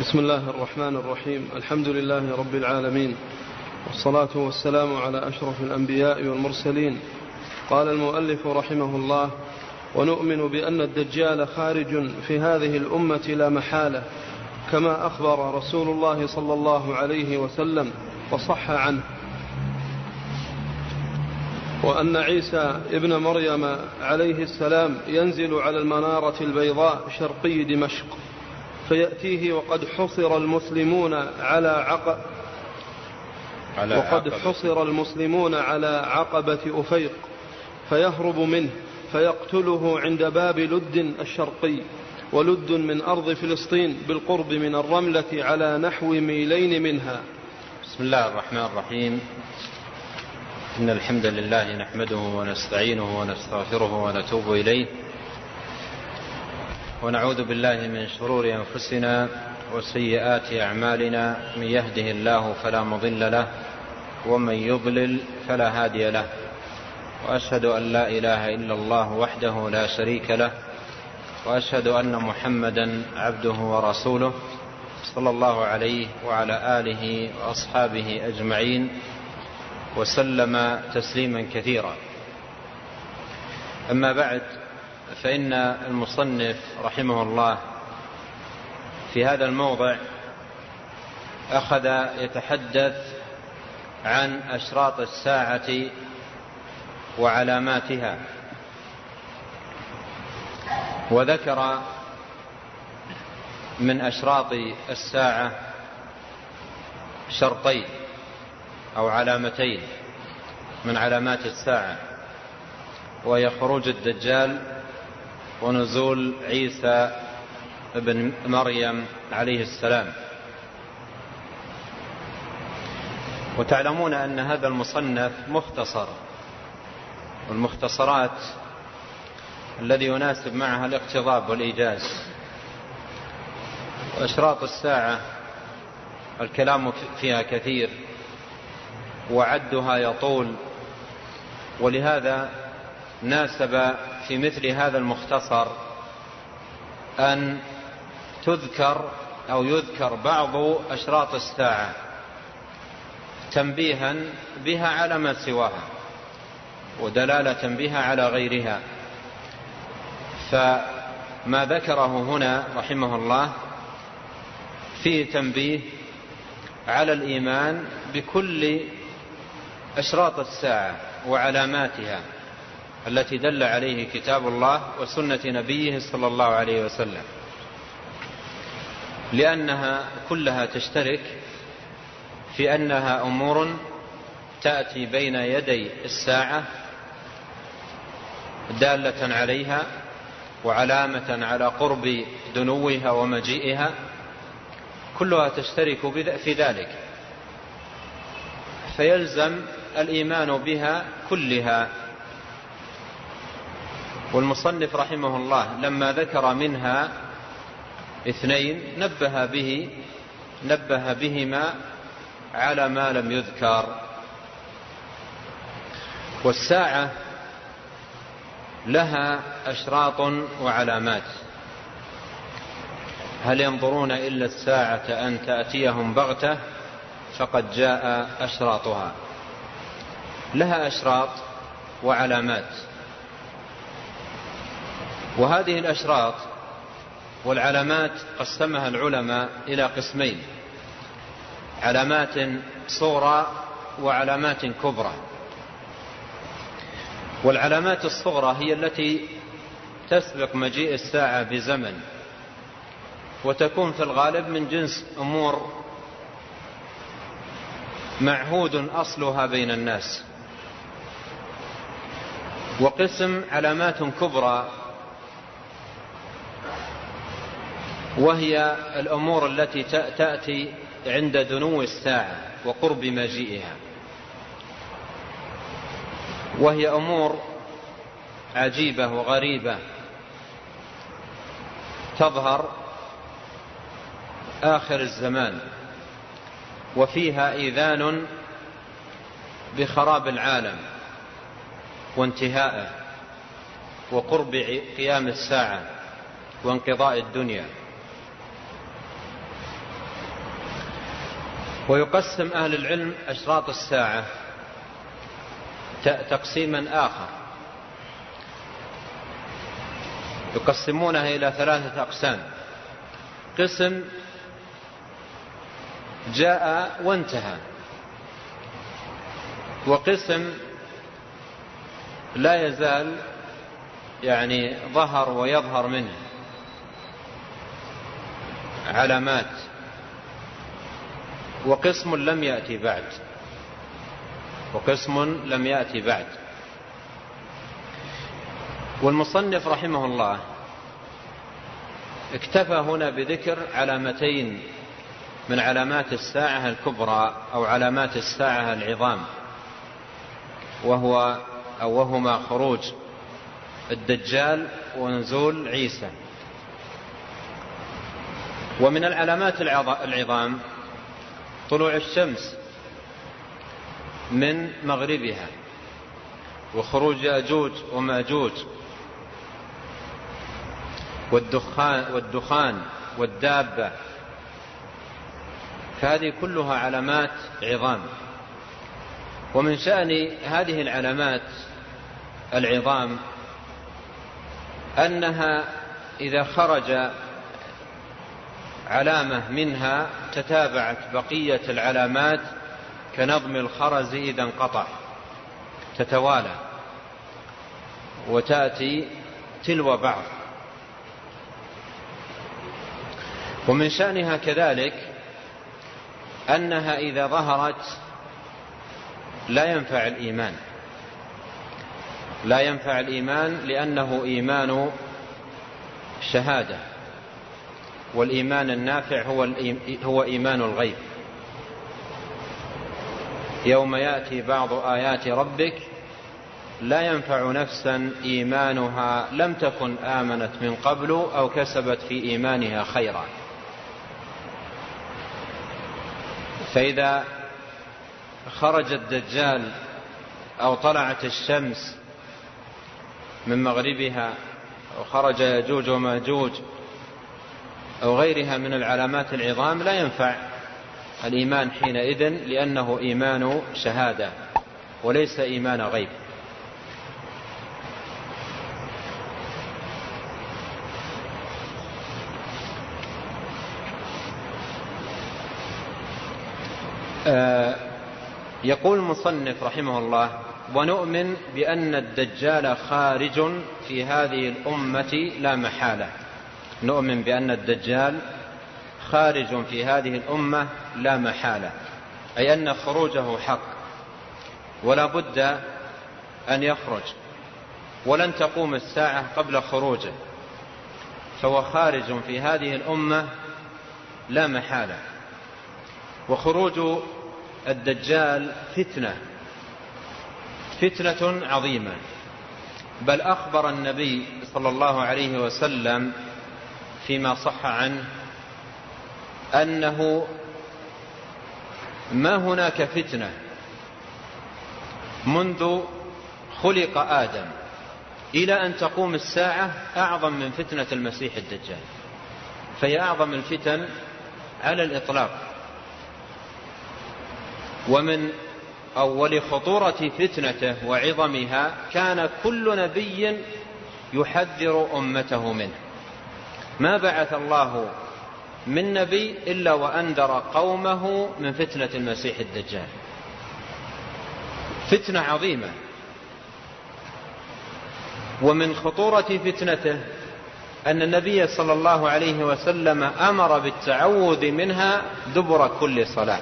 بسم الله الرحمن الرحيم الحمد لله رب العالمين والصلاة والسلام على أشرف الأنبياء والمرسلين قال المؤلف رحمه الله ونؤمن بأن الدجال خارج في هذه الأمة لا محالة كما أخبر رسول الله صلى الله عليه وسلم وصح عنه وأن عيسى ابن مريم عليه السلام ينزل على المنارة البيضاء شرقي دمشق فيأتيه وقد حصر المسلمون على عق على وقد عقبة. حصر المسلمون على عقبة أفيق فيهرب منه فيقتله عند باب لد الشرقي ولد من أرض فلسطين بالقرب من الرملة على نحو ميلين منها. بسم الله الرحمن الرحيم. إن الحمد لله نحمده ونستعينه ونستغفره ونتوب إليه. ونعوذ بالله من شرور أنفسنا وسيئات أعمالنا من يهده الله فلا مضل له ومن يضلل فلا هادي له. وأشهد أن لا إله إلا الله وحده لا شريك له وأشهد أن محمدا عبده ورسوله صلى الله عليه وعلى آله وأصحابه أجمعين وسلم تسليما كثيرا. أما بعد فإن المصنف رحمه الله في هذا الموضع أخذ يتحدث عن أشراط الساعة وعلاماتها وذكر من أشراط الساعة شرطين أو علامتين من علامات الساعة وهي خروج الدجال ونزول عيسى ابن مريم عليه السلام. وتعلمون أن هذا المصنف مختصر والمختصرات الذي يناسب معها الاقتضاب والإيجاز. وأشراط الساعة الكلام فيها كثير وعدها يطول ولهذا ناسب في مثل هذا المختصر أن تذكر أو يذكر بعض أشراط الساعة تنبيها بها على ما سواها ودلالة بها على غيرها. فما ذكره هنا رحمه الله فيه تنبيه على الإيمان بكل أشراط الساعة وعلاماتها. التي دل عليه كتاب الله وسنة نبيه صلى الله عليه وسلم. لأنها كلها تشترك في أنها أمور تأتي بين يدي الساعة دالة عليها وعلامة على قرب دنوها ومجيئها كلها تشترك في ذلك. فيلزم الإيمان بها كلها. والمصنف رحمه الله لما ذكر منها اثنين نبه به نبه بهما على ما لم يذكر. والساعة لها أشراط وعلامات. هل ينظرون إلا الساعة أن تأتيهم بغتة؟ فقد جاء أشراطها. لها أشراط وعلامات. وهذه الأشراط والعلامات قسمها العلماء إلى قسمين علامات صغرى وعلامات كبرى. والعلامات الصغرى هي التي تسبق مجيء الساعة بزمن وتكون في الغالب من جنس أمور معهود أصلها بين الناس. وقسم علامات كبرى وهي الأمور التي تأتي عند دنو الساعة وقرب مجيئها. وهي أمور عجيبة وغريبة تظهر آخر الزمان وفيها إيذان بخراب العالم وانتهائه وقرب قيام الساعة وانقضاء الدنيا. ويقسم أهل العلم أشراط الساعة تقسيما آخر. يقسمونها إلى ثلاثة أقسام. قسم جاء وانتهى وقسم لا يزال يعني ظهر ويظهر منه علامات. وقسم لم يأتي بعد. وقسم لم يأتي بعد. والمصنف رحمه الله اكتفى هنا بذكر علامتين من علامات الساعة الكبرى أو علامات الساعة العظام وهو أو وهما خروج الدجال ونزول عيسى. ومن العلامات العظام طلوع الشمس من مغربها وخروج ياجوج ومأجوج والدخان والدخان والدابة. فهذه كلها علامات عظام. ومن شأن هذه العلامات العظام أنها إذا خرج علامة منها تتابعت بقية العلامات كنظم الخرز إذا انقطع تتوالى وتأتي تلو بعض. ومن شأنها كذلك أنها إذا ظهرت لا ينفع الإيمان. لا ينفع الإيمان لأنه إيمان شهادة. والإيمان النافع هو, هو إيمان الغيب. يوم يأتي بعض آيات ربك لا ينفع نفسا إيمانها لم تكن آمنت من قبل أو كسبت في إيمانها خيرا. فإذا خرج الدجال أو طلعت الشمس من مغربها أو خرج يجوج وماجوج أو غيرها من العلامات العظام لا ينفع الإيمان حينئذ لأنه إيمان شهادة وليس إيمان غيب. آه، يقول المصنف رحمه الله ونؤمن بأن الدجال خارج في هذه الأمة لا محالة. نؤمن بأن الدجال خارج في هذه الأمة لا محالة أي أن خروجه حق ولا بد أن يخرج ولن تقوم الساعة قبل خروجه فهو خارج في هذه الأمة لا محالة. وخروج الدجال فتنة فتنة عظيمة. بل أخبر النبي صلى الله عليه وسلم فيما صح عنه أنه ما هناك فتنة منذ خلق آدم إلى أن تقوم الساعة أعظم من فتنة المسيح الدجال فهي أعظم الفتن على الإطلاق. ومن أول خطورة فتنته وعظمها كان كل نبي يحذر أمته منه. ما بعث الله من نبي إلا وأنذر قومه من فتنة المسيح الدجال. فتنة عظيمة. ومن خطورة فتنته أن النبي صلى الله عليه وسلم أمر بالتعوذ منها دبر كل صلاة.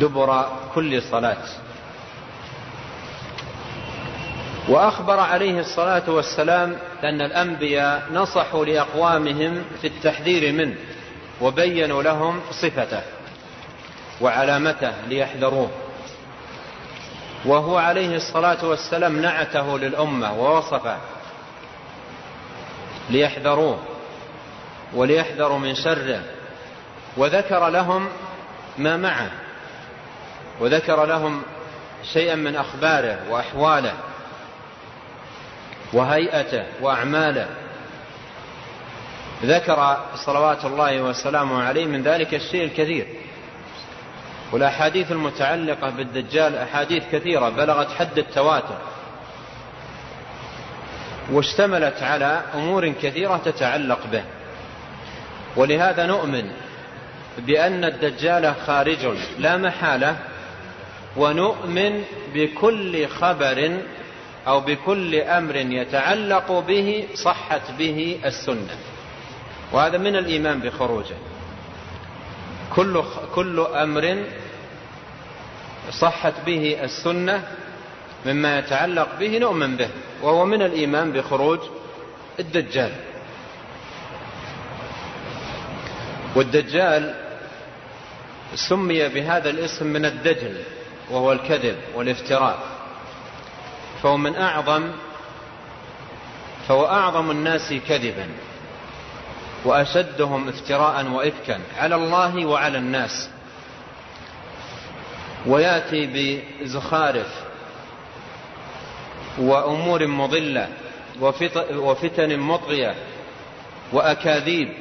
دبر كل صلاة. وأخبر عليه الصلاة والسلام أن الأنبياء نصحوا لأقوامهم في التحذير منه وبينوا لهم صفته وعلامته ليحذروه. وهو عليه الصلاة والسلام نعته للأمة ووصفه ليحذروه وليحذروا من شره وذكر لهم ما معه وذكر لهم شيئا من أخباره وأحواله. وهيئته وأعماله. ذكر صلوات الله وسلامه عليه من ذلك الشيء الكثير. والأحاديث المتعلقة بالدجال أحاديث كثيرة بلغت حد التواتر. واشتملت على أمور كثيرة تتعلق به. ولهذا نؤمن بأن الدجال خارج لا محالة. ونؤمن بكل خبر أو بكل أمر يتعلق به صحت به السنة. وهذا من الإيمان بخروجه. كل, كل أمر صحت به السنة مما يتعلق به نؤمن به وهو من الإيمان بخروج الدجال. والدجال سمي بهذا الاسم من الدجل وهو الكذب والافتراء. فهو من أعظم فهو أعظم الناس كذبا وأشدهم افتراء وإفكا على الله وعلى الناس. ويأتي بزخارف وأمور مضلة وفتن مطغية وأكاذيب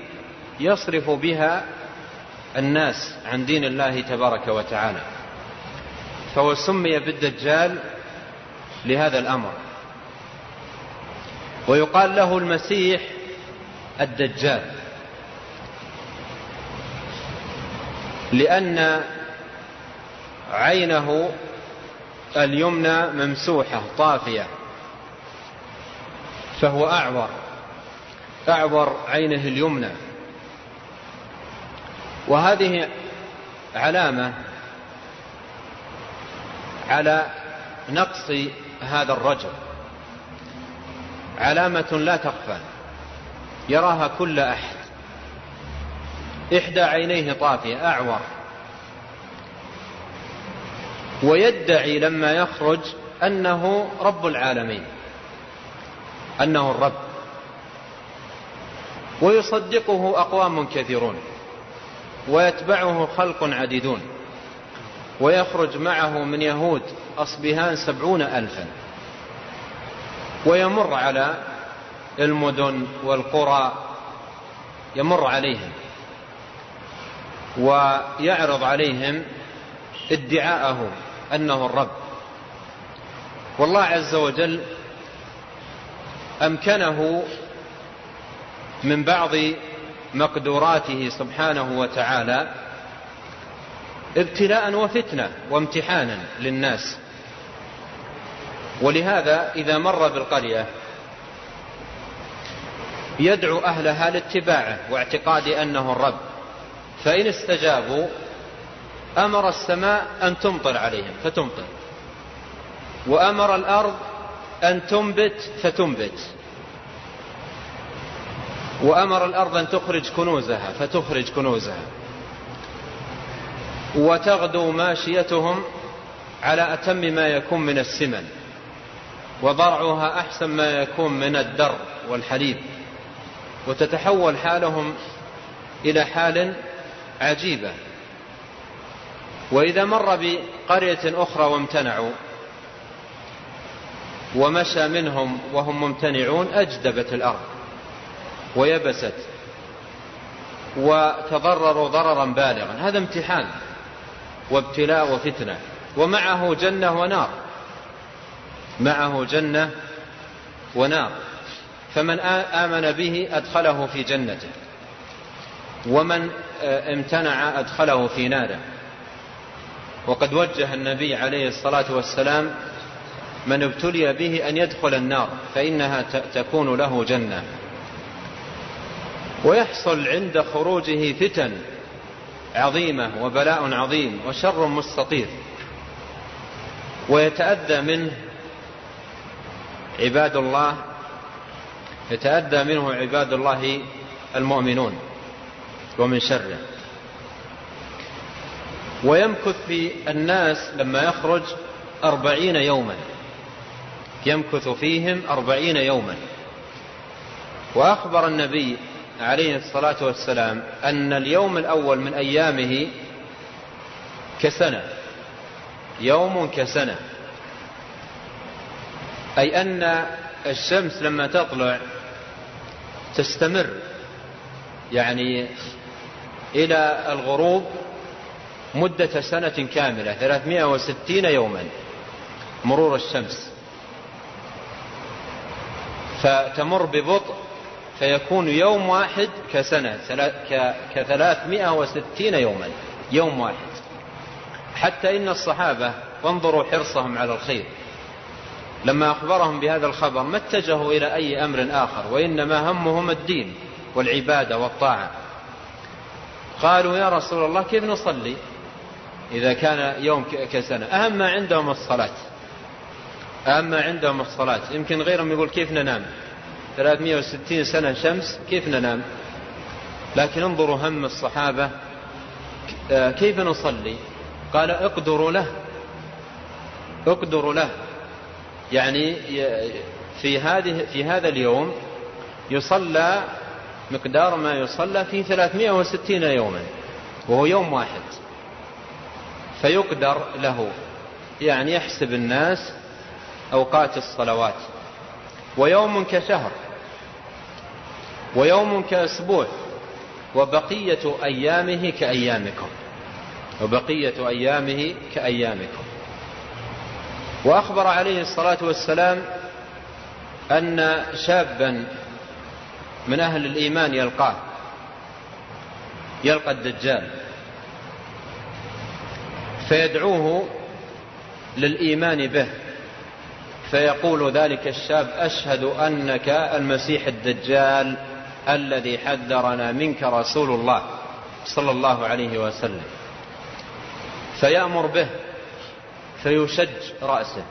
يصرف بها الناس عن دين الله تبارك وتعالى. فهو سمي بالدجال لهذا الأمر. ويقال له المسيح الدجال. لأن عينه اليمنى ممسوحة طافية. فهو أعور. أعور عينه اليمنى. وهذه علامة على نقص هذا الرجل. علامة لا تخفى. يراها كل أحد. إحدى عينيه طافية أعور. ويدعي لما يخرج أنه رب العالمين. أنه الرب. ويصدقه أقوام كثيرون. ويتبعه خلق عديدون. ويخرج معه من يهود. أصبهان سبعون ألفا. ويمر على المدن والقرى يمر عليهم ويعرض عليهم ادعاءه أنه الرب. والله عز وجل أمكنه من بعض مقدوراته سبحانه وتعالى ابتلاء وفتنة وامتحانا للناس. ولهذا إذا مر بالقرية يدعو أهلها لاتباعه واعتقاد أنه الرب. فإن استجابوا أمر السماء أن تمطر عليهم فتمطر. وأمر الأرض أن تنبت فتنبت. وأمر الأرض أن تخرج كنوزها فتخرج كنوزها. وتغدو ماشيتهم على أتم ما يكون من السمن وضرعها أحسن ما يكون من الدر والحليب وتتحول حالهم إلى حال عجيبة. وإذا مر بقرية أخرى وامتنعوا ومشى منهم وهم ممتنعون أجدبت الأرض ويبست وتضرروا ضررا بالغا. هذا امتحان. وابتلاء وفتنة. ومعه جنة ونار. معه جنة ونار. فمن آمن به أدخله في جنته. ومن امتنع أدخله في ناره. وقد وجه النبي عليه الصلاة والسلام من ابتلي به أن يدخل النار فإنها تكون له جنة. ويحصل عند خروجه فتن. عظيمة وبلاء عظيم وشر مستطير. ويتأذى منه عباد الله يتأذى منه عباد الله المؤمنون ومن شره. ويمكث في الناس لما يخرج أربعين يوما. يمكث فيهم أربعين يوما. وأخبر النبي عليه الصلاة والسلام أن اليوم الأول من أيامه كسنة. يوم كسنة. أي أن الشمس لما تطلع تستمر يعني إلى الغروب مدة سنة كاملة 360 يوما مرور الشمس. فتمر ببطء فيكون يوم واحد كسنة كثلاثمائة وستين يوما يوم واحد. حتى إن الصحابة وانظروا حرصهم على الخير. لما أخبرهم بهذا الخبر ما اتجهوا إلى أي أمر آخر وإنما همهم الدين والعبادة والطاعة. قالوا يا رسول الله كيف نصلي؟ إذا كان يوم كسنة. أهم ما عندهم الصلاة. أهم ما عندهم الصلاة. يمكن غيرهم يقول كيف ننام؟ 360 سنة شمس كيف ننام؟ لكن انظروا هم الصحابة آه، كيف نصلي؟ قال اقدروا له اقدروا له. يعني في هذه في هذا اليوم يصلى مقدار ما يصلى في 360 يوما وهو يوم واحد. فيقدر له يعني يحسب الناس أوقات الصلوات. ويوم كشهر. ويوم كأسبوع وبقية أيامه كأيامكم. وبقية أيامه كأيامكم. وأخبر عليه الصلاة والسلام أن شابا من أهل الإيمان يلقاه يلقى الدجال. فيدعوه للإيمان به فيقول ذلك الشاب أشهد أنك المسيح الدجال. الذي حذرنا منك رسول الله صلى الله عليه وسلم. فيأمر به فيشج رأسه.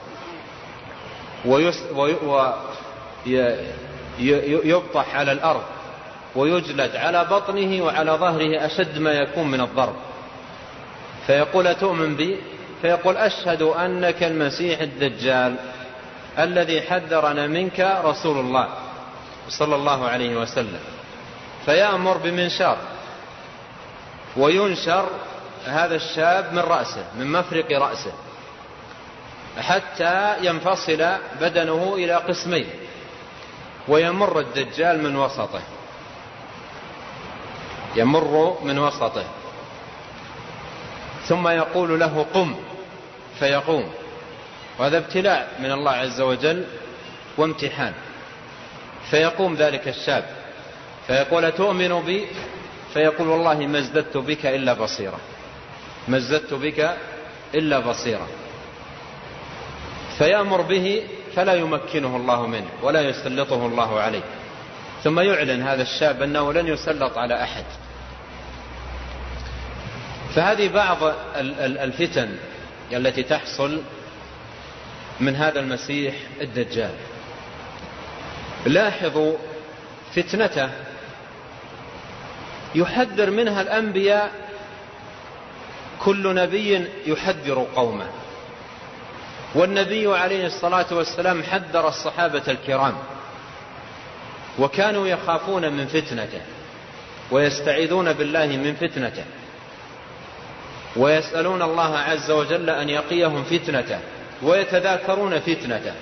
ويبطح على الأرض ويجلد على بطنه وعلى ظهره أشد ما يكون من الضرب. فيقول تؤمن بي؟ فيقول أشهد أنك المسيح الدجال الذي حذرنا منك رسول الله. صلى الله عليه وسلم فيأمر بمنشار وينشر هذا الشاب من رأسه من مفرق رأسه حتى ينفصل بدنه إلى قسمين ويمر الدجال من وسطه يمر من وسطه ثم يقول له قم فيقوم وهذا ابتلاء من الله عز وجل وامتحان. فيقوم ذلك الشاب فيقول تؤمن بي؟ فيقول والله ما ازددت بك إلا بصيرة ما ازددت بك إلا بصيرة فيأمر به فلا يمكنه الله منه ولا يسلطه الله عليه. ثم يعلن هذا الشاب أنه لن يسلط على أحد. فهذه بعض الفتن التي تحصل من هذا المسيح الدجال. لاحظوا فتنته يحذر منها الأنبياء كل نبي يحذر قومه. والنبي عليه الصلاة والسلام حذر الصحابة الكرام وكانوا يخافون من فتنته ويستعيذون بالله من فتنته ويسألون الله عز وجل أن يقيهم فتنته ويتذاكرون فتنته.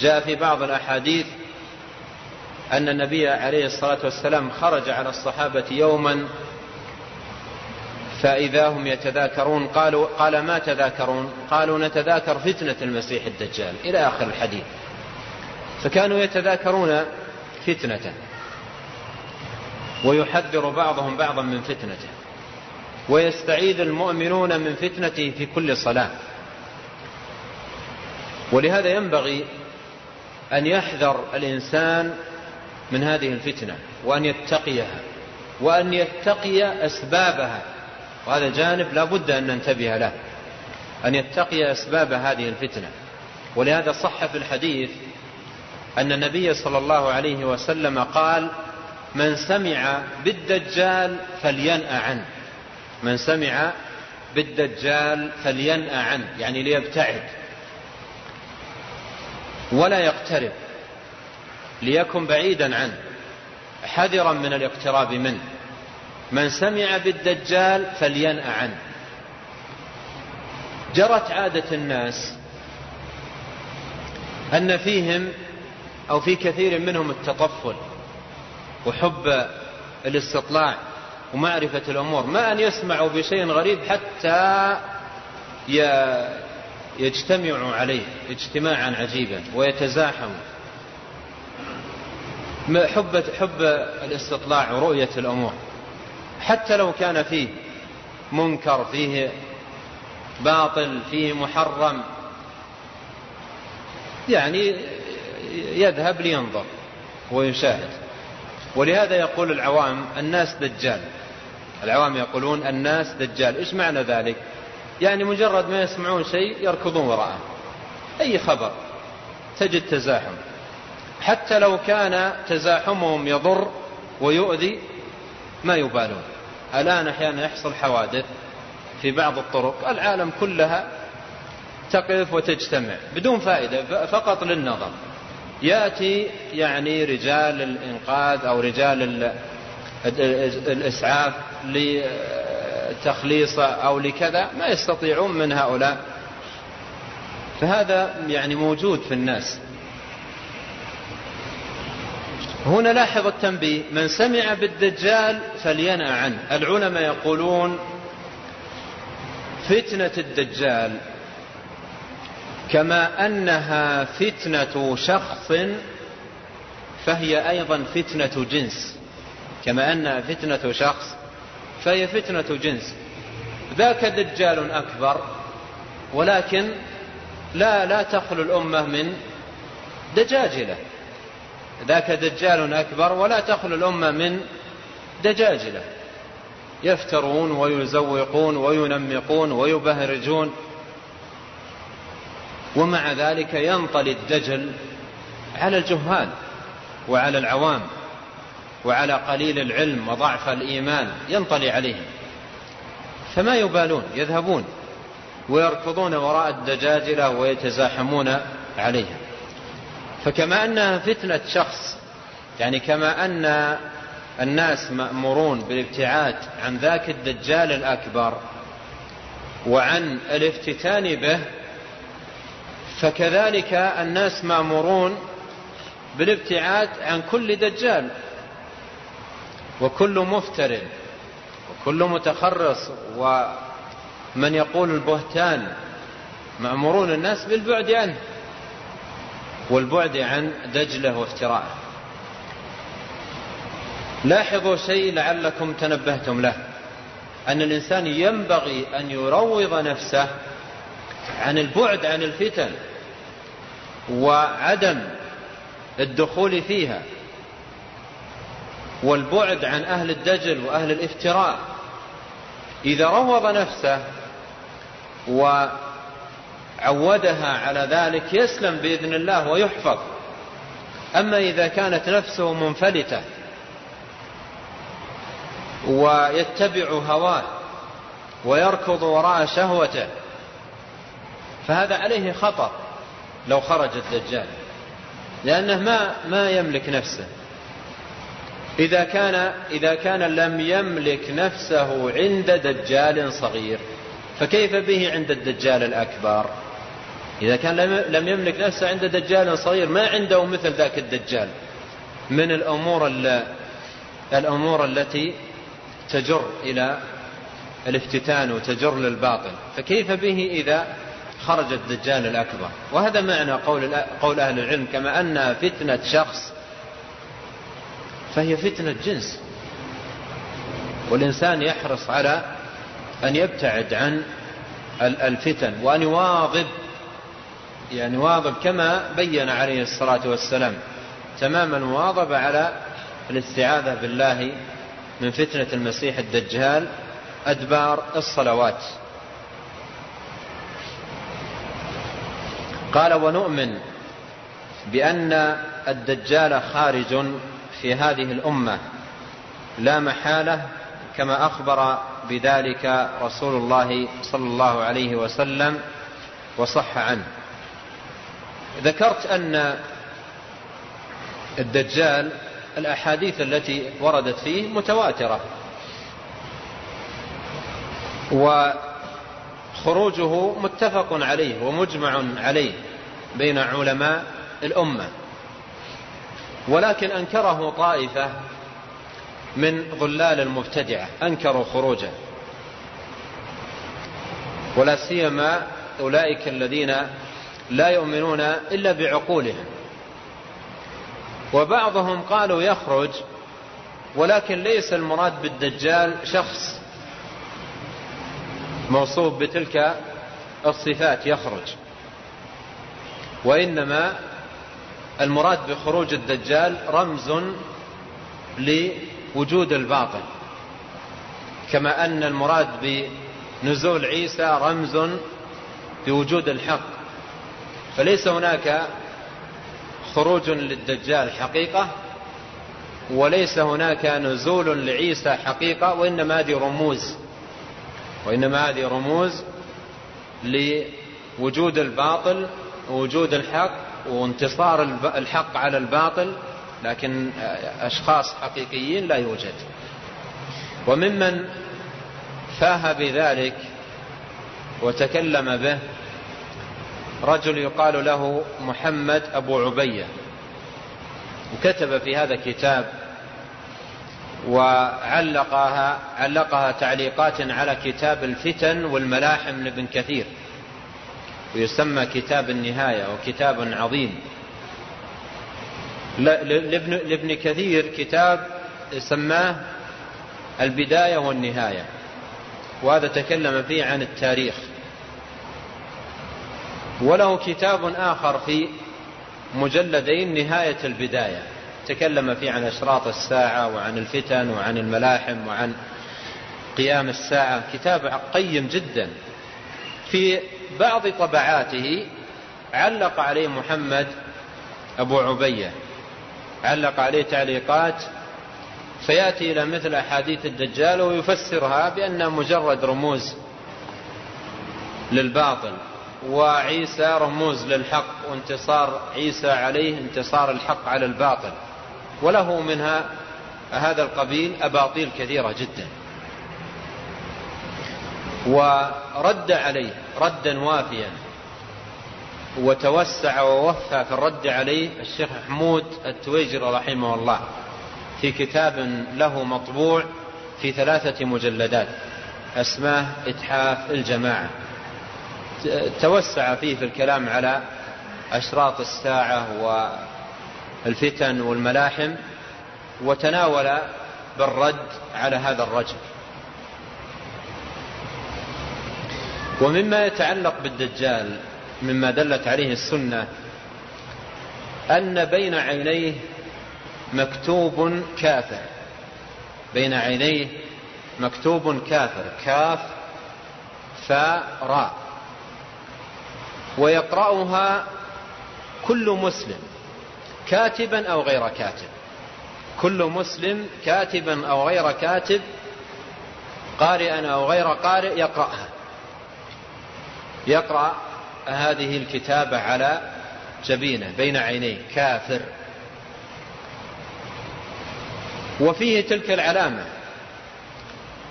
جاء في بعض الأحاديث أن النبي عليه الصلاة والسلام خرج على الصحابة يوما فإذا هم يتذاكرون قالوا قال ما تذاكرون؟ قالوا نتذاكر فتنة المسيح الدجال إلى آخر الحديث. فكانوا يتذاكرون فتنته ويحذر بعضهم بعضا من فتنته. ويستعيذ المؤمنون من فتنته في كل صلاة. ولهذا ينبغي أن يحذر الإنسان من هذه الفتنة وأن يتقيها وأن يتقي أسبابها. وهذا جانب لا بد أن ننتبه له أن يتقي أسباب هذه الفتنة. ولهذا صح في الحديث أن النبي صلى الله عليه وسلم قال من سمع بالدجال فلينأ عنه. من سمع بالدجال فلينأ عنه يعني ليبتعد ولا يقترب. ليكن بعيدا عنه حذرا من الاقتراب منه. من سمع بالدجال فلينأ عنه. جرت عادة الناس أن فيهم أو في كثير منهم التطفل وحب الاستطلاع ومعرفة الأمور ما أن يسمعوا بشيء غريب حتى يجتمعوا عليه اجتماعا عجيبا ويتزاحموا. حب حب الاستطلاع ورؤية الأمور. حتى لو كان فيه منكر فيه باطل فيه محرم يعني يذهب لينظر ويشاهد. ولهذا يقول العوام الناس دجال. العوام يقولون الناس دجال. إيش معنى ذلك؟ يعني مجرد ما يسمعون شيء يركضون وراءه. أي خبر؟ تجد تزاحم. حتى لو كان تزاحمهم يضر ويؤذي ما يبالون. الآن أحيانا يحصل حوادث في بعض الطرق العالم كلها تقف وتجتمع بدون فائدة فقط للنظر. يأتي يعني رجال الإنقاذ أو رجال الإسعاف لتخليصه أو لكذا ما يستطيعون من هؤلاء. فهذا يعني موجود في الناس. هنا لاحظ التنبيه. من سمع بالدجال فلينأ عنه. العلماء يقولون فتنة الدجال كما أنها فتنة شخص فهي أيضا فتنة جنس. كما أنها فتنة شخص فهي فتنة جنس. ذاك دجال أكبر ولكن لا لا تخلو الأمة من دجاجلة. ذاك دجال أكبر ولا تخلو الأمة من دجاجلة يفترون ويزوقون وينمقون ويبهرجون. ومع ذلك ينطلي الدجل على الجهال وعلى العوام وعلى قليل العلم وضعف الإيمان ينطلي عليهم. فما يبالون يذهبون ويركضون وراء الدجاجلة ويتزاحمون عليها. فكما أنها فتنة شخص يعني كما أن الناس مأمورون بالابتعاد عن ذاك الدجال الأكبر وعن الافتتان به فكذلك الناس مأمورون بالابتعاد عن كل دجال وكل مفتر وكل متخرص ومن يقول البهتان مأمورون الناس بالبعد عنه. والبعد عن دجله وافتراءه لاحظوا شيء لعلكم تنبهتم له أن الإنسان ينبغي أن يروض نفسه عن البعد عن الفتن وعدم الدخول فيها والبعد عن أهل الدجل وأهل الافتراء. إذا روض نفسه وعودها على ذلك يسلم بإذن الله ويحفظ. أما إذا كانت نفسه منفلتة ويتبع هواه ويركض وراء شهوته فهذا عليه خطر لو خرج الدجال لأنه ما ما يملك نفسه. إذا كان إذا كان لم يملك نفسه عند دجال صغير فكيف به عند الدجال الأكبر؟ إذا كان لم يملك نفسه عند دجال صغير ما عنده مثل ذاك الدجال. من الأمور الأمور التي تجر إلى الافتتان وتجر للباطل. فكيف به إذا خرج الدجال الأكبر؟ وهذا معنى قول, قول أهل العلم كما أنها فتنة شخص فهي فتنة جنس. والإنسان يحرص على أن يبتعد عن الفتن وأن يواظب يعني واظب كما بين عليه الصلاة والسلام تمام المواظبة على الاستعاذة بالله من فتنة المسيح الدجال أدبار الصلوات. قال ونؤمن بأن الدجال خارج في هذه الأمة لا محالة كما أخبر بذلك رسول الله صلى الله عليه وسلم وصح عنه. ذكرت أن الدجال الأحاديث التي وردت فيه متواترة. وخروجه متفق عليه ومجمع عليه بين علماء الأمة. ولكن أنكره طائفة من ظلال المبتدعة أنكروا خروجه. ولا سيما أولئك الذين لا يؤمنون إلا بعقولهم. وبعضهم قالوا يخرج ولكن ليس المراد بالدجال شخص موصوف بتلك الصفات يخرج. وإنما المراد بخروج الدجال رمز لوجود الباطل. كما أن المراد بنزول عيسى رمز بوجود الحق. فليس هناك خروج للدجال حقيقة وليس هناك نزول لعيسى حقيقة وإنما هذه رموز. وإنما هذه رموز لوجود الباطل ووجود الحق وانتصار الحق على الباطل لكن أشخاص حقيقيين لا يوجد. وممن فاه بذلك وتكلم به رجل يقال له محمد أبو عبية. وكتب في هذا كتاب وعلقها علقها تعليقات على كتاب الفتن والملاحم لابن كثير. ويسمى كتاب النهاية وكتاب عظيم. لابن, لابن كثير كتاب سماه البداية والنهاية. وهذا تكلم فيه عن التاريخ. وله كتاب آخر في مجلدين نهاية البداية. تكلم فيه عن أشراط الساعة وعن الفتن وعن الملاحم وعن قيام الساعة. كتاب قيم جدا. في بعض طبعاته علق عليه محمد أبو عبية. علق عليه تعليقات. فيأتي إلى مثل أحاديث الدجال ويفسرها بأنها مجرد رموز للباطل. وعيسى رموز للحق وانتصار عيسى عليه انتصار الحق على الباطل. وله منها هذا القبيل أباطيل كثيرة جدا. ورد عليه ردا وافيا. وتوسع ووفى في الرد عليه الشيخ محمود التويجر رحمه الله في كتاب له مطبوع في ثلاثة مجلدات أسماه إتحاف الجماعة. توسع فيه في الكلام على أشراط الساعة والفتن والملاحم وتناول بالرد على هذا الرجل. ومما يتعلق بالدجال مما دلت عليه السنة أن بين عينيه مكتوب كافر. بين عينيه مكتوب كافر كاف فاء راء. ويقرأها كل مسلم كاتبا أو غير كاتب. كل مسلم كاتبا أو غير كاتب قارئا أو غير قارئ يقرأها. يقرأ هذه الكتابة على جبينة بين عينيه كافر. وفيه تلك العلامة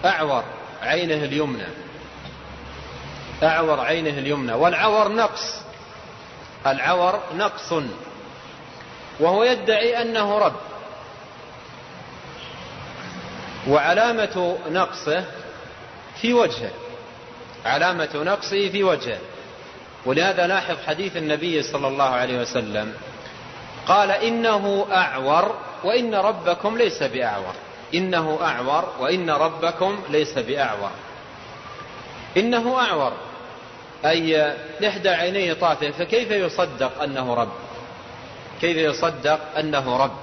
أعور عينه اليمنى. أعور عينه اليمنى. والعور نقص. العور نقص. وهو يدعي أنه رب. وعلامة نقصه في وجهه. علامة نقصه في وجهه. ولهذا لاحظ حديث النبي صلى الله عليه وسلم. قال إنه أعور وإن ربكم ليس بأعور. إنه أعور وإن ربكم ليس بأعور. إنه أعور. أي إحدى عينيه طافئة فكيف يصدق أنه رب؟ كيف يصدق أنه رب؟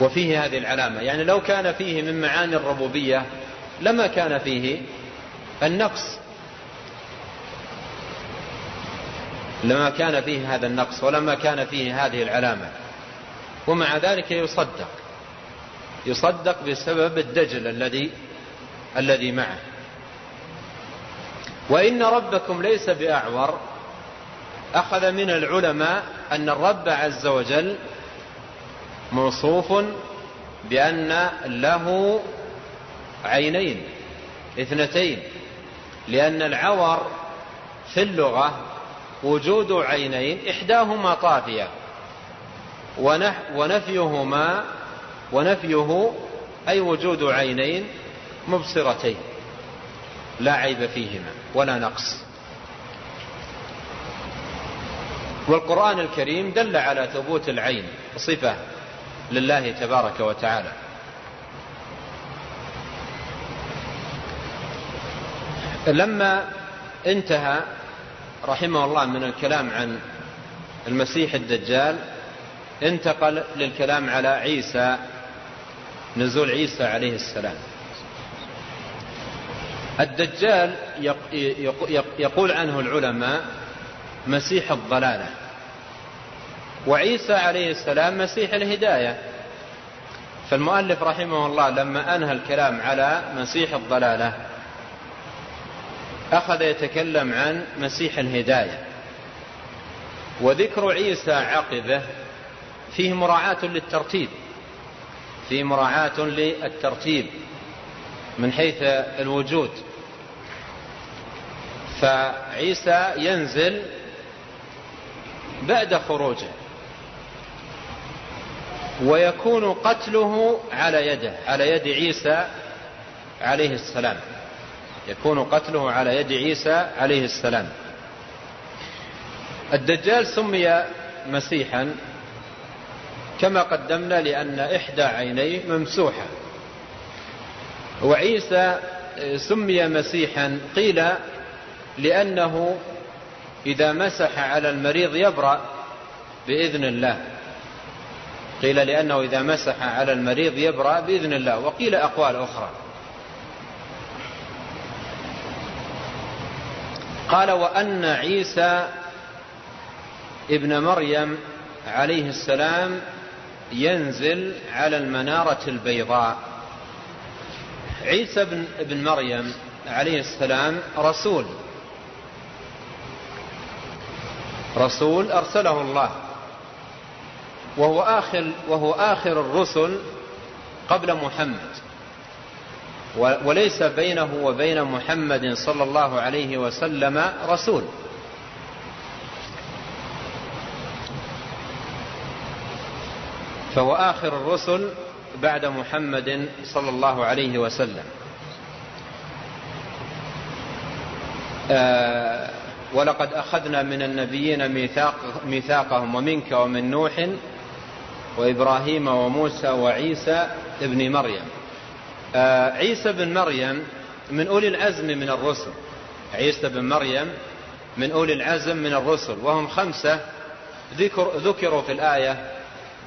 وفيه هذه العلامة. يعني لو كان فيه من معاني الربوبية لما كان فيه النقص. لما كان فيه هذا النقص ولما كان فيه هذه العلامة. ومع ذلك يصدق. يصدق بسبب الدجل الذي الذي معه. وإن ربكم ليس بأعور. أخذ من العلماء أن الرب عز وجل موصوف بأن له عينين اثنتين لأن العور في اللغة وجود عينين إحداهما طافية ونفيهما ونفيه أي وجود عينين مبصرتين لا عيب فيهما ولا نقص. والقرآن الكريم دل على ثبوت العين صفة لله تبارك وتعالى. لما انتهى رحمه الله من الكلام عن المسيح الدجال انتقل للكلام على عيسى نزول عيسى عليه السلام. الدجال يقول عنه العلماء مسيح الضلالة. وعيسى عليه السلام مسيح الهداية. فالمؤلف رحمه الله لما أنهى الكلام على مسيح الضلالة أخذ يتكلم عن مسيح الهداية. وذكر عيسى عقبة فيه مراعاة للترتيب. فيه مراعاة للترتيب من حيث الوجود. فعيسى ينزل بعد خروجه ويكون قتله على يده على يد عيسى عليه السلام. يكون قتله على يد عيسى عليه السلام. الدجال سمي مسيحا. كما قدمنا لأن إحدى عينيه ممسوحة. وعيسى سمي مسيحا قيل لأنه إذا مسح على المريض يبرأ بإذن الله. قيل لأنه إذا مسح على المريض يبرأ بإذن الله. وقيل أقوال أخرى. قال وأن عيسى ابن مريم عليه السلام ينزل على المنارة البيضاء. عيسى بن مريم عليه السلام رسول. رسول أرسله الله. وهو آخر, وهو آخر الرسل قبل محمد. وليس بينه وبين محمد صلى الله عليه وسلم رسول. فهو آخر الرسل بعد محمد صلى الله عليه وسلم. آه ولقد أخذنا من النبيين ميثاق ميثاقهم ومنك ومن نوح وإبراهيم وموسى وعيسى ابن مريم. آه عيسى بن مريم من أولي العزم من الرسل. عيسى بن مريم من أولي العزم من الرسل وهم خمسة ذكر ذكروا في الآية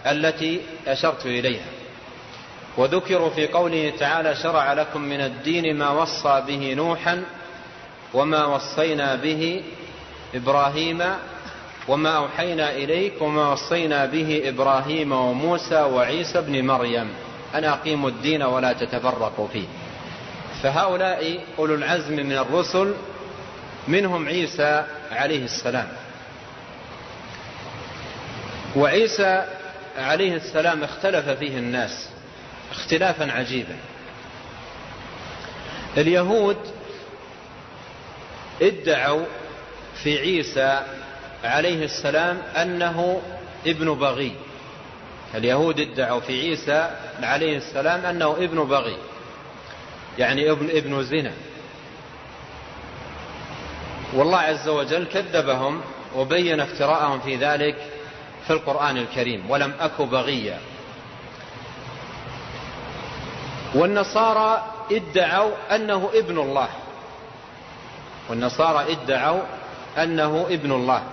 التي أشرت إليها. وذكروا في قوله تعالى شرع لكم من الدين ما وصى به نوحا وما وصينا به إبراهيم وما أوحينا إليك وما وصينا به إبراهيم وموسى وعيسى بن مريم. أن أقيموا الدين ولا تتفرقوا فيه. فهؤلاء أولو العزم من الرسل منهم عيسى عليه السلام. وعيسى عليه السلام اختلف فيه الناس اختلافا عجيبا. اليهود ادعوا في عيسى عليه السلام أنه ابن بغي. اليهود ادعوا في عيسى عليه السلام أنه ابن بغي يعني ابن ابن زنا. والله عز وجل كذبهم وبين افتراءهم في ذلك في القرآن الكريم ولم أك بغيا والنصارى ادعوا أنه ابن الله. والنصارى ادعوا أنه ابن الله.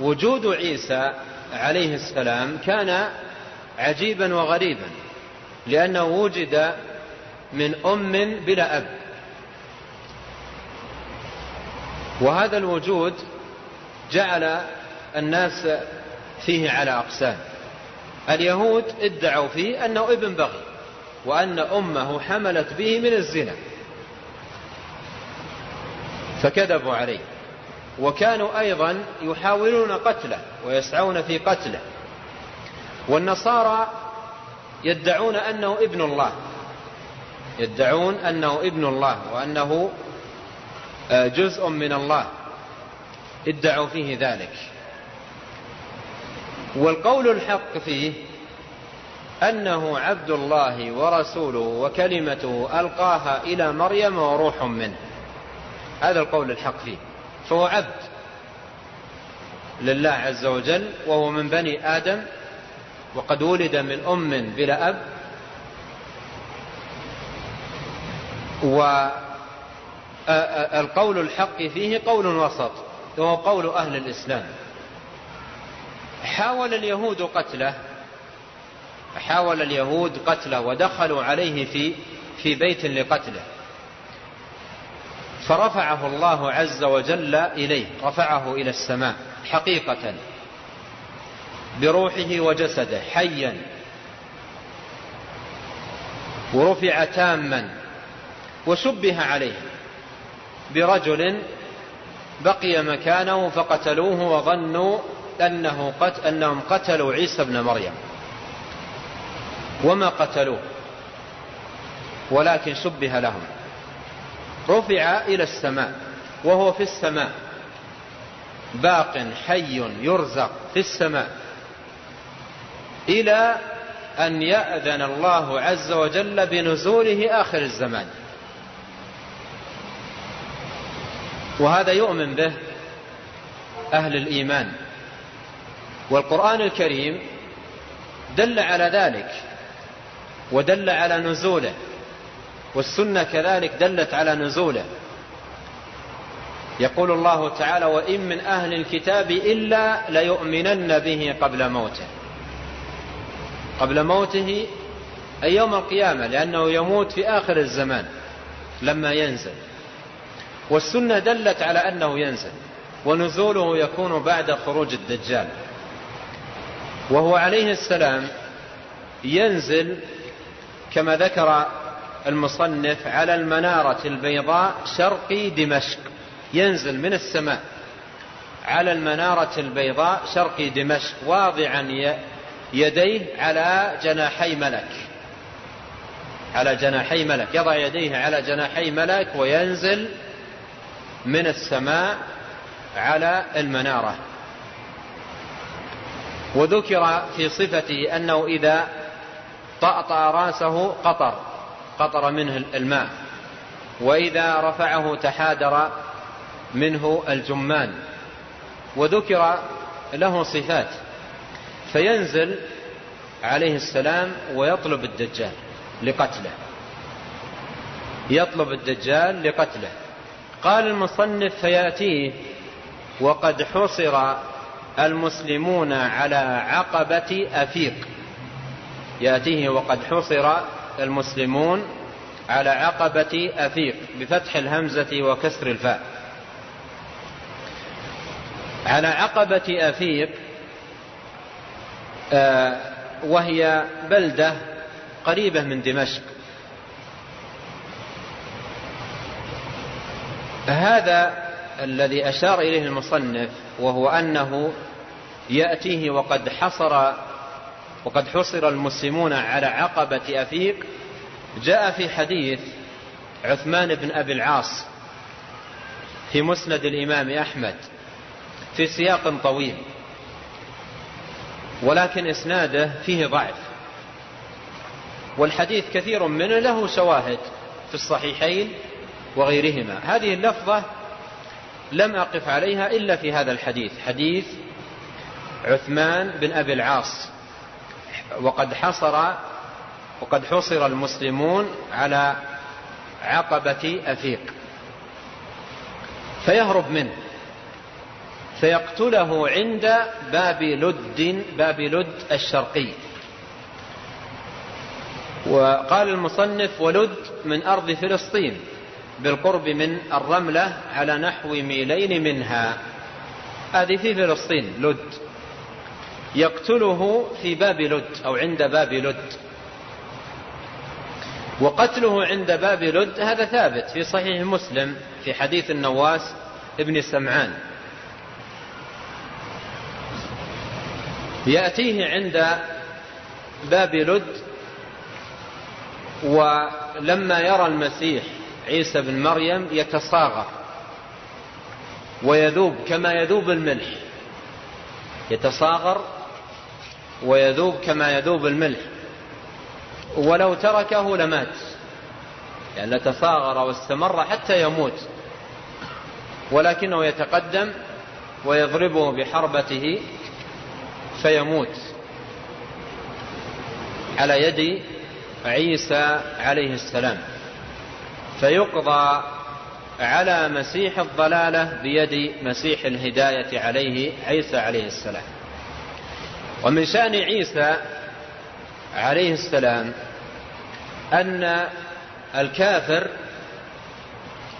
ووجود عيسى عليه السلام كان عجيبا وغريبا لأنه وجد من أم بلا أب. وهذا الوجود جعل الناس فيه على أقسام. اليهود ادعوا فيه أنه ابن بغي وأن أمه حملت به من الزنا. فكذبوا عليه. وكانوا أيضا يحاولون قتله ويسعون في قتله. والنصارى يدعون أنه ابن الله. يدعون أنه ابن الله وأنه جزء من الله. ادعوا فيه ذلك. والقول الحق فيه أنه عبد الله ورسوله وكلمته ألقاها إلى مريم وروح منه. هذا القول الحق فيه. فهو عبد لله عز وجل وهو من بني آدم وقد ولد من أم بلا أب والقول الحق فيه قول وسط وهو قول أهل الإسلام. حاول اليهود قتله حاول اليهود قتله ودخلوا عليه في في بيت لقتله. فرفعه الله عز وجل إليه رفعه إلى السماء حقيقة بروحه وجسده حيا. ورفع تاما وشبه عليه. برجل بقي مكانه فقتلوه وظنوا أنه قت أنهم قتلوا عيسى بن مريم. وما قتلوه. ولكن شبه لهم. رفع إلى السماء وهو في السماء. باق حي يرزق في السماء. إلى أن يأذن الله عز وجل بنزوله آخر الزمان. وهذا يؤمن به أهل الإيمان. والقرآن الكريم دل على ذلك ودل على نزوله والسنة كذلك دلت على نزوله. يقول الله تعالى وإن من أهل الكتاب إلا ليؤمنن به قبل موته. قبل موته أي يوم القيامة لأنه يموت في آخر الزمان لما ينزل. والسنة دلت على أنه ينزل ونزوله يكون بعد خروج الدجال. وهو عليه السلام ينزل كما ذكر المصنف على المنارة البيضاء شرقي دمشق ينزل من السماء. على المنارة البيضاء شرقي دمشق واضعا يديه على جناحي ملك. على جناحي ملك يضع يديه على جناحي ملك وينزل من السماء على المنارة. وذكر في صفته أنه إذا طأطأ رأسه قطر قطر منه الماء. وإذا رفعه تحادر منه الجمان. وذكر له صفات. فينزل عليه السلام ويطلب الدجال لقتله. يطلب الدجال لقتله. قال المصنف فيأتيه وقد حصر المسلمون على عقبة أفيق. يأتيه وقد حصر المسلمون على عقبة أفيق بفتح الهمزة وكسر الفاء. على عقبة أفيق آه، وهي بلدة قريبة من دمشق. هذا الذي أشار إليه المصنف وهو أنه يأتيه وقد حصر وقد حصر المسلمون على عقبة أفيق. جاء في حديث عثمان بن أبي العاص في مسند الإمام أحمد في سياق طويل ولكن إسناده فيه ضعف. والحديث كثير منه له شواهد في الصحيحين وغيرهما. هذه اللفظة لم أقف عليها إلا في هذا الحديث. حديث عثمان بن أبي العاص. وقد حصر وقد حصر المسلمون على عقبة أفيق. فيهرب منه. فيقتله عند باب لد باب لد الشرقي. وقال المصنف ولد من أرض فلسطين. بالقرب من الرملة على نحو ميلين منها. هذه في فلسطين لد. يقتله في باب لد أو عند باب لد. وقتله عند باب لد هذا ثابت في صحيح مسلم في حديث النواس ابن سمعان. يأتيه عند باب لد ولما يرى المسيح عيسى بن مريم يتصاغر ويذوب كما يذوب الملح. يتصاغر ويذوب كما يذوب الملح. ولو تركه لمات. يعني لتصاغر واستمر حتى يموت. ولكنه يتقدم ويضربه بحربته فيموت. على يد عيسى عليه السلام. فيقضى على مسيح الضلالة بيد مسيح الهداية عليه عيسى عليه السلام. ومن شأن عيسى عليه السلام أن الكافر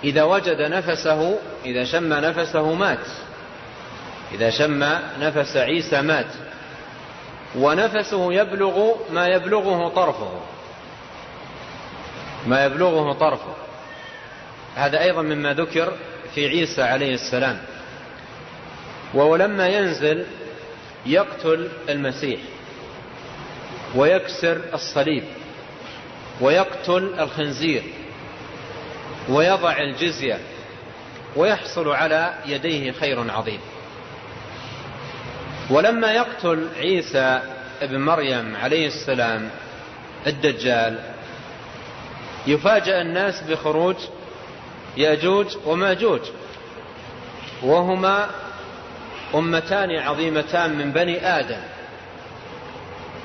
إذا وجد نفسه إذا شم نفسه مات. إذا شم نفس عيسى مات. ونفسه يبلغ ما يبلغه طرفه. ما يبلغه طرفه. هذا أيضا مما ذكر في عيسى عليه السلام. ولما ينزل يقتل المسيح ويكسر الصليب ويقتل الخنزير ويضع الجزية ويحصل على يديه خير عظيم. ولما يقتل عيسى ابن مريم عليه السلام الدجال يفاجأ الناس بخروج ياجوج وماجوج. وهما أمتان عظيمتان من بني آدم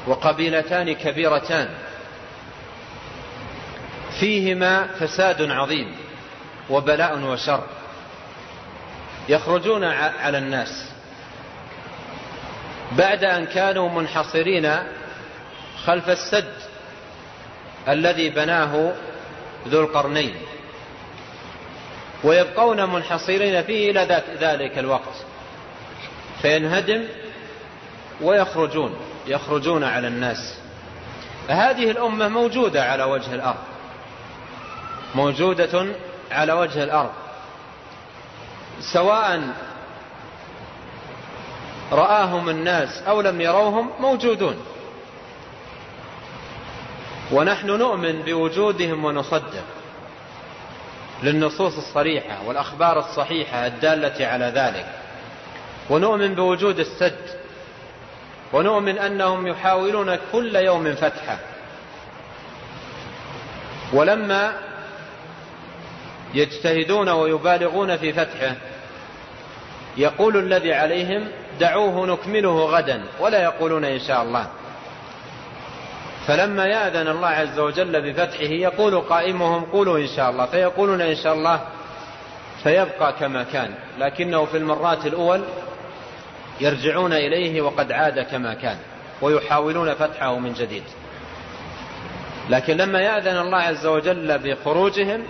وقبيلتان كبيرتان. فيهما فساد عظيم وبلاء وشر يخرجون على الناس. بعد أن كانوا منحصرين خلف السد الذي بناه ذو القرنين. ويبقون منحصرين فيه إلى ذلك الوقت. فينهدم ويخرجون يخرجون على الناس. هذه الأمة موجودة على وجه الأرض. موجودة على وجه الأرض. سواء رآهم الناس أو لم يروهم موجودون. ونحن نؤمن بوجودهم ونصدق. للنصوص الصريحة والأخبار الصحيحة الدالة على ذلك. ونؤمن بوجود السد. ونؤمن أنهم يحاولون كل يوم فتحه. ولما يجتهدون ويبالغون في فتحه يقول الذي عليهم دعوه نكمله غدا. ولا يقولون إن شاء الله. فلما يأذن الله عز وجل بفتحه يقول قائمهم قولوا إن شاء الله فيقولون إن شاء الله فيبقى كما كان لكنه في المرات الأول يرجعون إليه وقد عاد كما كان ويحاولون فتحه من جديد. لكن لما يأذن الله عز وجل بخروجهم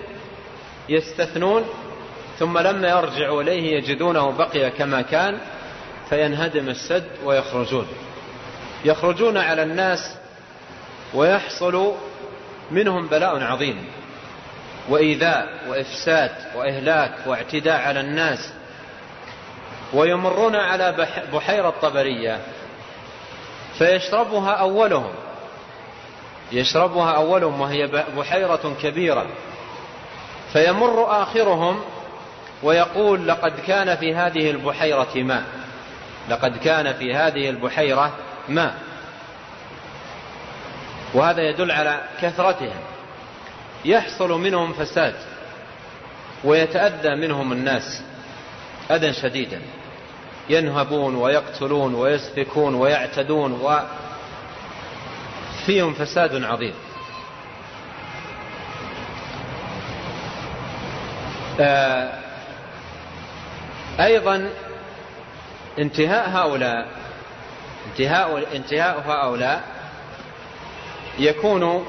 يستثنون ثم لما يرجعوا إليه يجدونه بقي كما كان فينهدم السد ويخرجون. يخرجون على الناس ويحصل منهم بلاء عظيم. وإيذاء وإفساد وإهلاك واعتداء على الناس. ويمرون على بحيرة طبرية. فيشربها أولهم. يشربها أولهم وهي بحيرة كبيرة. فيمر آخرهم ويقول لقد كان في هذه البحيرة ماء. لقد كان في هذه البحيرة ماء. وهذا يدل على كثرتهم. يحصل منهم فساد ويتأذى منهم الناس أذى شديدا. ينهبون ويقتلون ويسفكون ويعتدون وفيهم فساد عظيم. آه، أيضا انتهاء هؤلاء انتهاء انتهاء هؤلاء يكون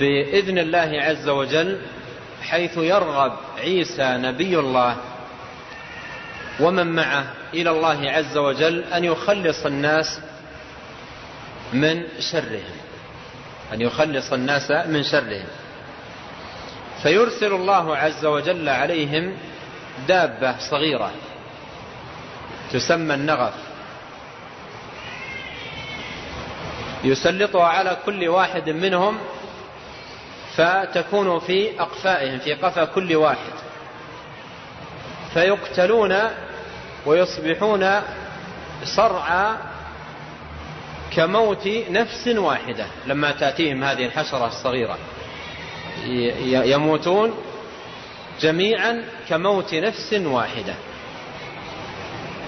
بإذن الله عز وجل حيث يرغب عيسى نبي الله ومن معه إلى الله عز وجل أن يخلص الناس من شرهم. أن يخلص الناس من شرهم. فيرسل الله عز وجل عليهم دابة صغيرة تسمى النغف. يسلطها على كل واحد منهم فتكون في أقفائهم في قفا كل واحد. فيقتلون ويصبحون صرعى كموت نفس واحدة. لما تأتيهم هذه الحشرة الصغيرة. يموتون جميعا كموت نفس واحدة.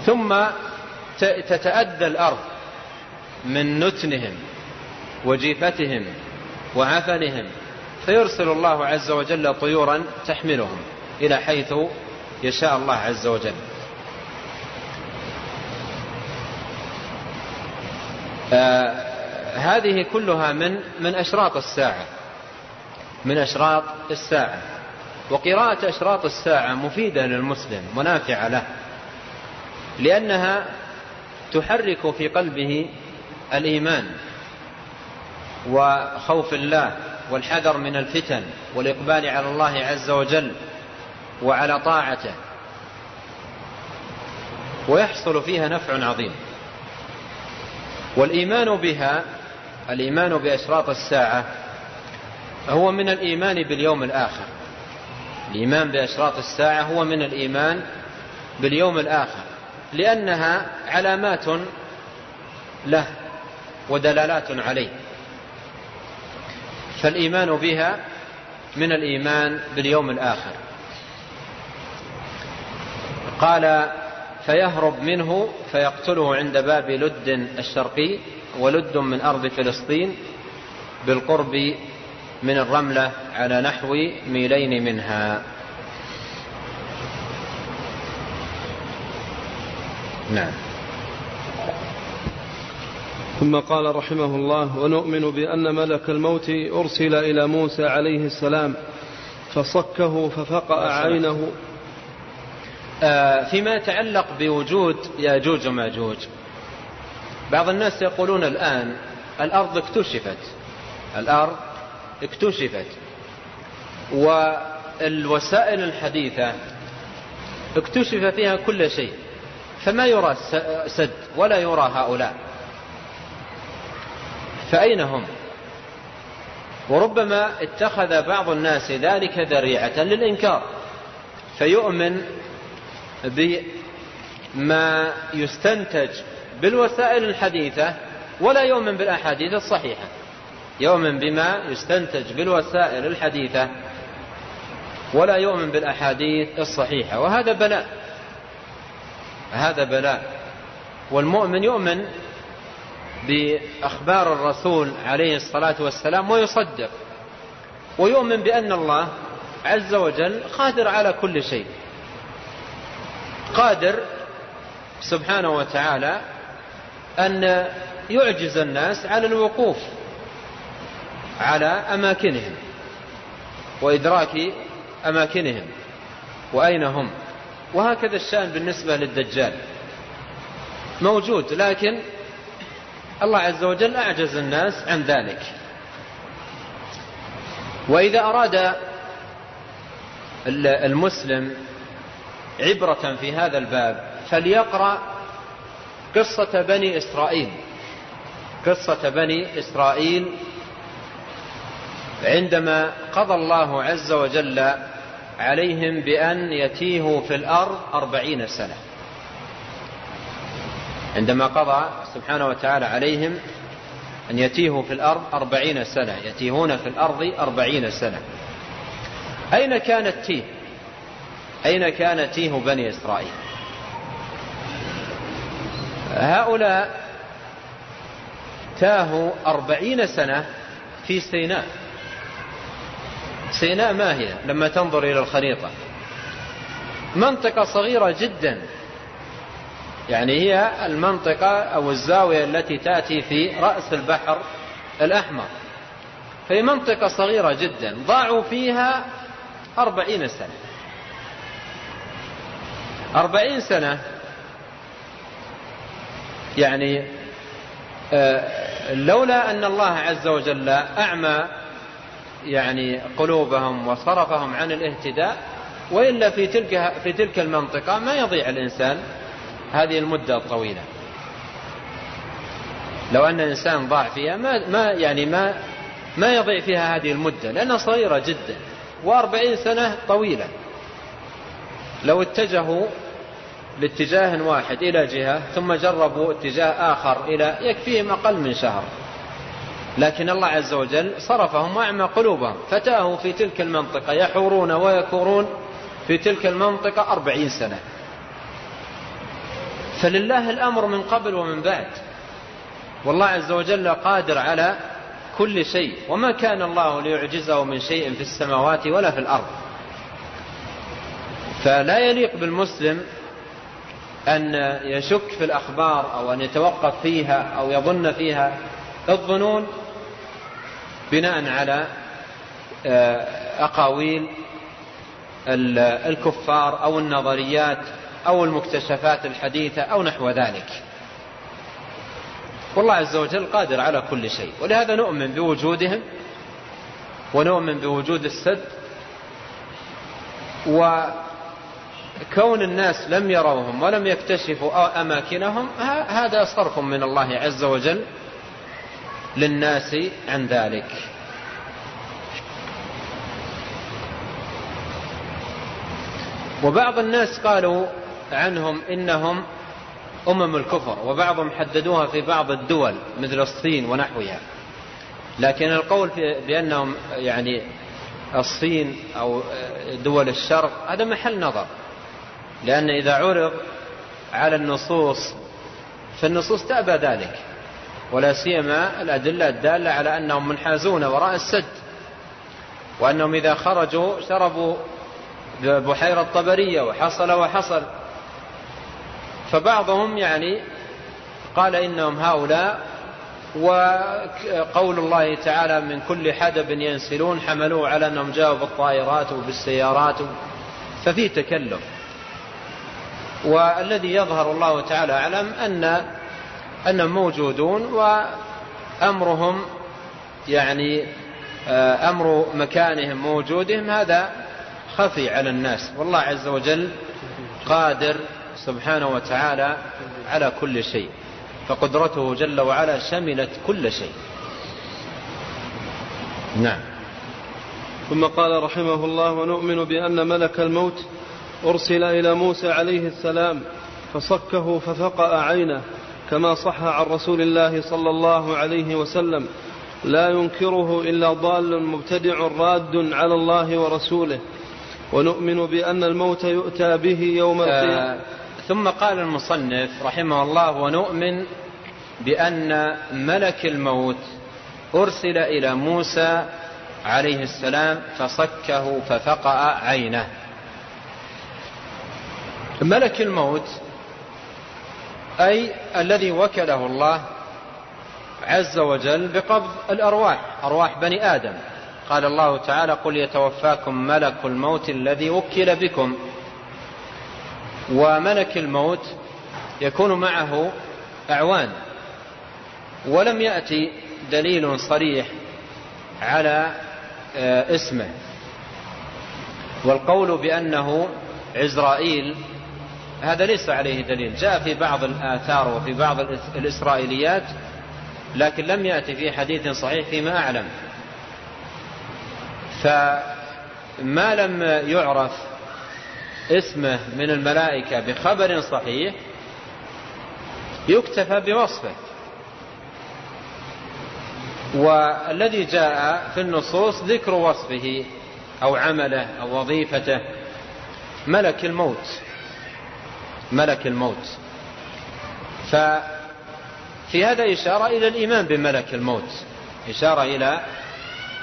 ثم تتأدى الأرض. من نتنهم وجيفتهم وعفنهم فيرسل الله عز وجل طيورا تحملهم إلى حيث يشاء الله عز وجل. آه هذه كلها من من أشراط الساعة من أشراط الساعة. وقراءة أشراط الساعة مفيدة للمسلم منافعة له لأنها تحرك في قلبه الإيمان وخوف الله والحذر من الفتن والإقبال على الله عز وجل وعلى طاعته ويحصل فيها نفع عظيم. والإيمان بها الإيمان بأشراط الساعة هو من الإيمان باليوم الآخر. الإيمان بأشراط الساعة هو من الإيمان باليوم الآخر لأنها علامات له ودلالات عليه. فالإيمان بها من الإيمان باليوم الآخر. قال فيهرب منه فيقتله عند باب لد الشرقي ولد من أرض فلسطين بالقرب من الرملة على نحو ميلين منها. نعم. ثم قال رحمه الله ونؤمن بأن ملك الموت أرسل إلى موسى عليه السلام فصكه ففقأ عينه. آه، فيما يتعلق بوجود ياجوج وماجوج بعض الناس يقولون الآن الأرض اكتشفت الأرض اكتشفت والوسائل الحديثة اكتشف فيها كل شيء فما يرى سد ولا يرى هؤلاء. فأين هم؟ وربما اتخذ بعض الناس ذلك ذريعة للإنكار فيؤمن بما يستنتج بالوسائل الحديثة ولا يؤمن بالأحاديث الصحيحة يؤمن بما يستنتج بالوسائل الحديثة ولا يؤمن بالأحاديث الصحيحة وهذا بلاء هذا بلاء والمؤمن يؤمن بأخبار الرسول عليه الصلاة والسلام ويصدق ويؤمن بأن الله عز وجل قادر على كل شيء. قادر سبحانه وتعالى أن يعجز الناس على الوقوف على أماكنهم وإدراك أماكنهم وأين هم. وهكذا الشأن بالنسبة للدجال. موجود لكن الله عز وجل أعجز الناس عن ذلك. وإذا أراد المسلم عبرة في هذا الباب فليقرأ قصة بني إسرائيل. قصة بني إسرائيل عندما قضى الله عز وجل عليهم بأن يتيهوا في الأرض أربعين سنة. عندما قضى سبحانه وتعالى عليهم أن يتيهوا في الأرض أربعين سنة يتيهون في الأرض أربعين سنة. أين كان التيه؟ أين كان تيه بني إسرائيل؟ هؤلاء تاهوا أربعين سنة في سيناء. سيناء ما هي؟ لما تنظر إلى الخريطة. منطقة صغيرة جدا. يعني هي المنطقة أو الزاوية التي تأتي في رأس البحر الأحمر. فهي منطقة صغيرة جدا ضاعوا فيها أربعين سنة. أربعين سنة يعني آه، لولا أن الله عز وجل أعمى يعني قلوبهم وصرفهم عن الاهتداء وإلا في تلك, في تلك المنطقة ما يضيع الإنسان هذه المدة الطويلة. لو أن الإنسان ضاع فيها ما, ما يعني ما ما يضيع فيها هذه المدة لأنها صغيرة جدا. وأربعين سنة طويلة. لو اتجهوا لاتجاه واحد إلى جهة ثم جربوا اتجاه آخر إلى يكفيهم أقل من شهر. لكن الله عز وجل صرفهم وأعمى قلوبهم. فتاهوا في تلك المنطقة يحورون ويكورون في تلك المنطقة أربعين سنة. فلله الأمر من قبل ومن بعد. والله عز وجل قادر على كل شيء. وما كان الله ليعجزه من شيء في السماوات ولا في الأرض. فلا يليق بالمسلم أن يشك في الأخبار أو أن يتوقف فيها أو يظن فيها الظنون بناء على آه، أقاويل الكفار أو النظريات أو المكتشفات الحديثة أو نحو ذلك. والله عز وجل قادر على كل شيء. ولهذا نؤمن بوجودهم ونؤمن بوجود السد وكون الناس لم يروهم ولم يكتشفوا أماكنهم هذا صرف من الله عز وجل للناس عن ذلك. وبعض الناس قالوا عنهم إنهم أمم الكفر وبعضهم حددوها في بعض الدول مثل الصين ونحوها. لكن القول بأنهم يعني الصين أو دول الشرق هذا محل نظر. لأن إذا عرض على النصوص فالنصوص تأبى ذلك. ولا سيما الأدلة الدالة على أنهم منحازون وراء السد. وأنهم إذا خرجوا شربوا بحيرة طبرية وحصل وحصل. فبعضهم يعني قال إنهم هؤلاء وقول الله تعالى من كل حدب ينسلون حملوه على أنهم جاءوا بالطائرات وبالسيارات ففي تكلف. والذي يظهر الله تعالى أعلم أن أنهم موجودون وأمرهم يعني آه، أمر مكانهم موجودهم هذا خفي على الناس. والله عز وجل قادر سبحانه وتعالى على كل شيء فقدرته جل وعلا شملت كل شيء. نعم. ثم قال رحمه الله ونؤمن بأن ملك الموت أرسل إلى موسى عليه السلام فصكه ففقأ عينه كما صح عن رسول الله صلى الله عليه وسلم لا ينكره إلا ضال مبتدع راد على الله ورسوله. ونؤمن بأن الموت يؤتى به يوم آه، القيامة ثم قال المصنف رحمه الله ونؤمن بأن ملك الموت أرسل إلى موسى عليه السلام فصكه ففقأ عينه. ملك الموت أي الذي وكله الله عز وجل بقبض الأرواح أرواح بني آدم. قال الله تعالى قل يتوفاكم ملك الموت الذي وكل بكم. وملك الموت يكون معه أعوان ولم يأتي دليل صريح على آه، اسمه. والقول بأنه عزرائيل هذا ليس عليه دليل جاء في بعض الآثار وفي بعض الإسرائيليات لكن لم يأتي في حديث صحيح فيما أعلم. فما لم يعرف اسمه من الملائكة بخبر صحيح يكتفى بوصفه. والذي جاء في النصوص ذكر وصفه أو عمله أو وظيفته ملك الموت. ملك الموت. ففي هذا إشارة إلى الإيمان بملك الموت. إشارة إلى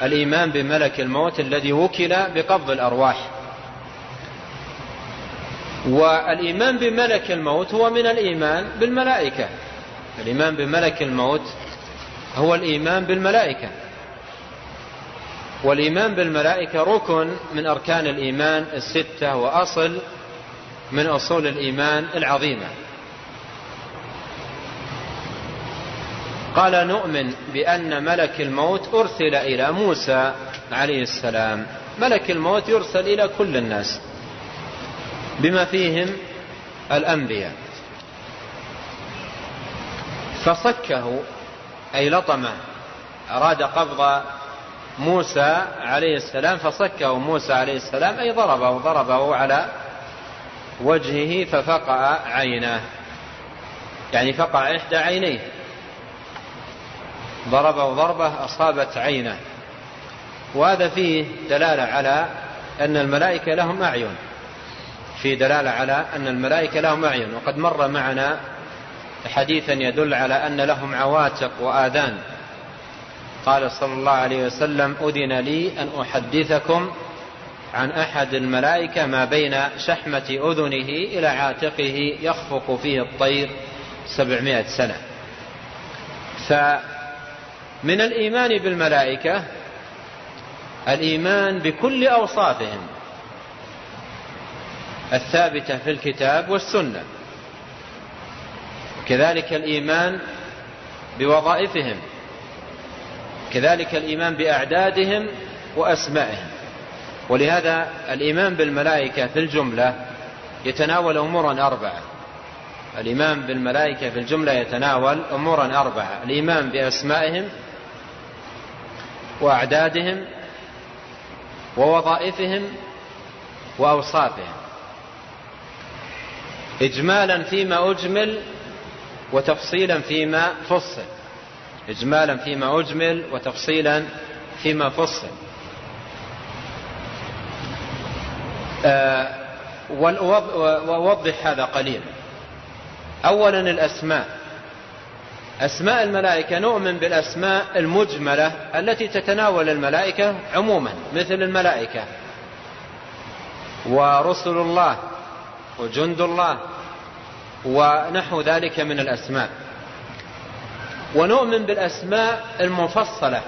الإيمان بملك الموت الذي وكل بقبض الأرواح. والإيمان بملك الموت هو من الإيمان بالملائكة. الإيمان بملك الموت هو الإيمان بالملائكة. والإيمان بالملائكة ركن من أركان الإيمان الستة وأصل من أصول الإيمان العظيمة. قال نؤمن بأن ملك الموت أرسل إلى موسى عليه السلام. ملك الموت يرسل إلى كل الناس. بما فيهم الأنبياء. فصكه أي لطمه أراد قبض موسى عليه السلام فصكه موسى عليه السلام أي ضربه ضربه على وجهه ففقع عينه يعني فقع إحدى عينيه. ضربه ضربة أصابت عينه. وهذا فيه دلالة على أن الملائكة لهم أعين. في دلالة على أن الملائكة لهم أعين وقد مر معنا حديثا يدل على أن لهم عواتق وآذان. قال صلى الله عليه وسلم أذن لي أن أحدثكم عن أحد الملائكة ما بين شحمة أذنه إلى عاتقه يخفق فيه الطير سبعمائة سنة. فمن الإيمان بالملائكة الإيمان بكل أوصافهم. الثابتة في الكتاب والسنة. كذلك الإيمان بوظائفهم. كذلك الإيمان بأعدادهم وأسمائهم. ولهذا الإيمان بالملائكة في الجملة يتناول أمورا أربعة. الإيمان بالملائكة في الجملة يتناول أمورا أربعة. الإيمان بأسمائهم وأعدادهم ووظائفهم وأوصافهم. إجمالا فيما أجمل وتفصيلا فيما فصل. إجمالا فيما أجمل وتفصيلا فيما فصل. أه وأوضح هذا قليلا. أولا الأسماء. أسماء الملائكة نؤمن بالأسماء المجملة التي تتناول الملائكة عموما مثل الملائكة. ورسل الله وجند الله ونحو ذلك من الأسماء. ونؤمن بالأسماء المفصلة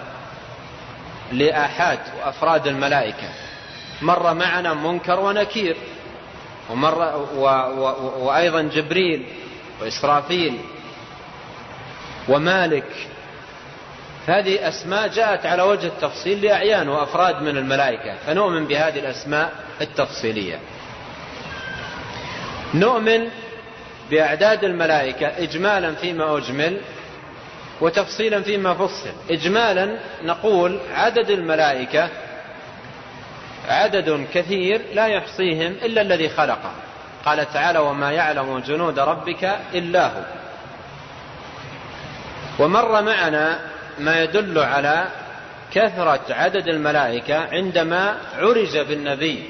لآحاد وأفراد الملائكة. مر معنا منكر ونكير ومر و و وأيضا جبريل وإسرافيل ومالك. هذه أسماء جاءت على وجه التفصيل لأعيان وأفراد من الملائكة فنؤمن بهذه الأسماء التفصيلية. نؤمن بأعداد الملائكة إجمالا فيما أجمل وتفصيلا فيما فصل. إجمالا نقول عدد الملائكة عدد كثير لا يحصيهم إلا الذي خلقه. قال تعالى وما يعلم جنود ربك إلا هو. ومر معنا ما يدل على كثرة عدد الملائكة عندما عرج بالنبي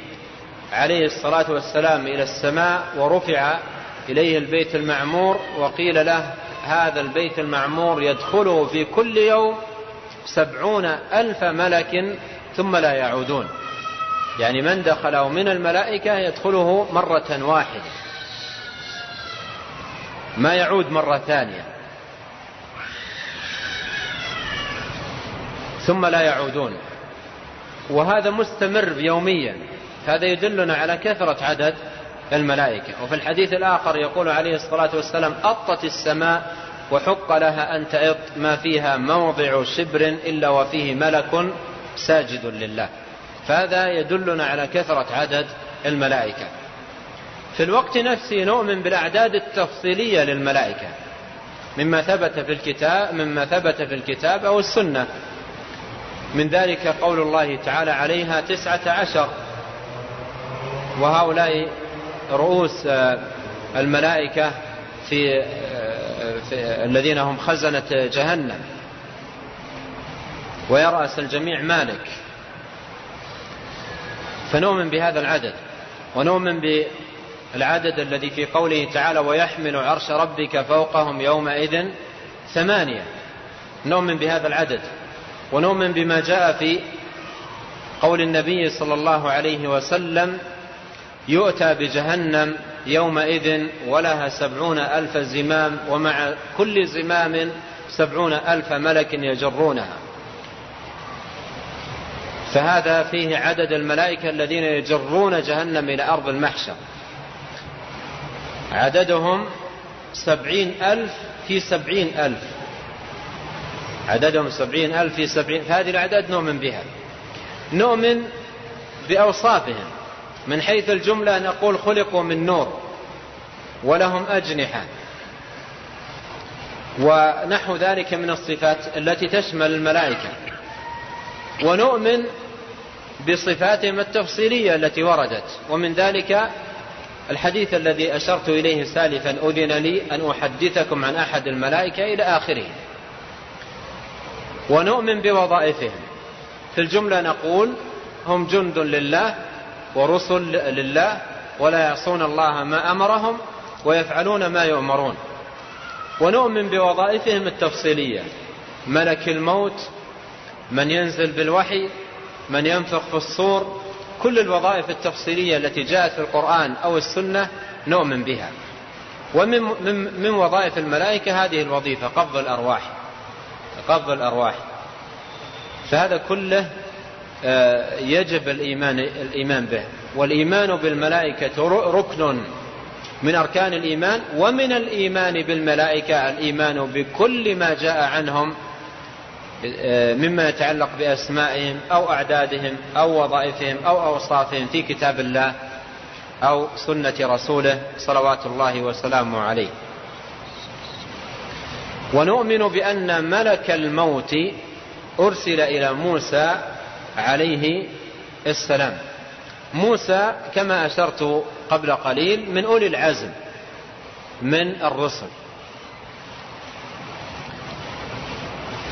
عليه الصلاة والسلام إلى السماء ورفع إليه البيت المعمور وقيل له هذا البيت المعمور يدخله في كل يوم سبعون ألف ملك ثم لا يعودون. يعني من دخله من الملائكة يدخله مرة واحدة. ما يعود مرة ثانية. ثم لا يعودون. وهذا مستمر يوميا. هذا يدلنا على كثرة عدد الملائكة. وفي الحديث الآخر يقول عليه الصلاة والسلام أطت السماء وحق لها أن تأط ما فيها موضع شبر إلا وفيه ملك ساجد لله. فهذا يدلنا على كثرة عدد الملائكة. في الوقت نفسه نؤمن بالأعداد التفصيلية للملائكة. مما ثبت في الكتاب مما ثبت في الكتاب أو السنة. من ذلك قول الله تعالى عليها تسعة عشر. وهؤلاء رؤوس آه، الملائكة في, آه، في الذين هم خزنة جهنم. ويرأس الجميع مالك. فنؤمن بهذا العدد. ونؤمن بالعدد الذي في قوله تعالى ويحمل عرش ربك فوقهم يومئذ ثمانية نؤمن بهذا العدد. ونؤمن بما جاء في قول النبي صلى الله عليه وسلم يؤتى بجهنم يومئذ ولها سبعون ألف زمام ومع كل زمام سبعون ألف ملك يجرونها. فهذا فيه عدد الملائكة الذين يجرون جهنم إلى أرض المحشر. عددهم سبعين ألف في سبعين ألف. عددهم سبعين ألف في سبعين هذه الأعداد نؤمن بها. نؤمن بأوصافهم. من حيث الجملة نقول خلقوا من نور ولهم أجنحة. ونحو ذلك من الصفات التي تشمل الملائكة. ونؤمن بصفاتهم التفصيلية التي وردت. ومن ذلك الحديث الذي أشرت إليه سالفا أذن لي أن أحدثكم عن أحد الملائكة إلى آخره. ونؤمن بوظائفهم. في الجملة نقول هم جند لله ورسل لله ولا يعصون الله ما أمرهم ويفعلون ما يؤمرون. ونؤمن بوظائفهم التفصيلية. ملك الموت من ينزل بالوحي من ينفخ في الصور كل الوظائف التفصيلية التي جاءت في القرآن أو السنة نؤمن بها. ومن من, من وظائف الملائكة هذه الوظيفة قبض الأرواح. قبض الأرواح. فهذا كله يجب الإيمان, الإيمان به. والإيمان بالملائكة ركن من أركان الإيمان ومن الإيمان بالملائكة الإيمان بكل ما جاء عنهم آه، مما يتعلق بأسمائهم أو أعدادهم أو وظائفهم أو أوصافهم في كتاب الله أو سنة رسوله صلوات الله وسلامه عليه. ونؤمن بأن ملك الموت أرسل إلى موسى عليه السلام. موسى كما أشرت قبل قليل من أولي العزم من الرسل.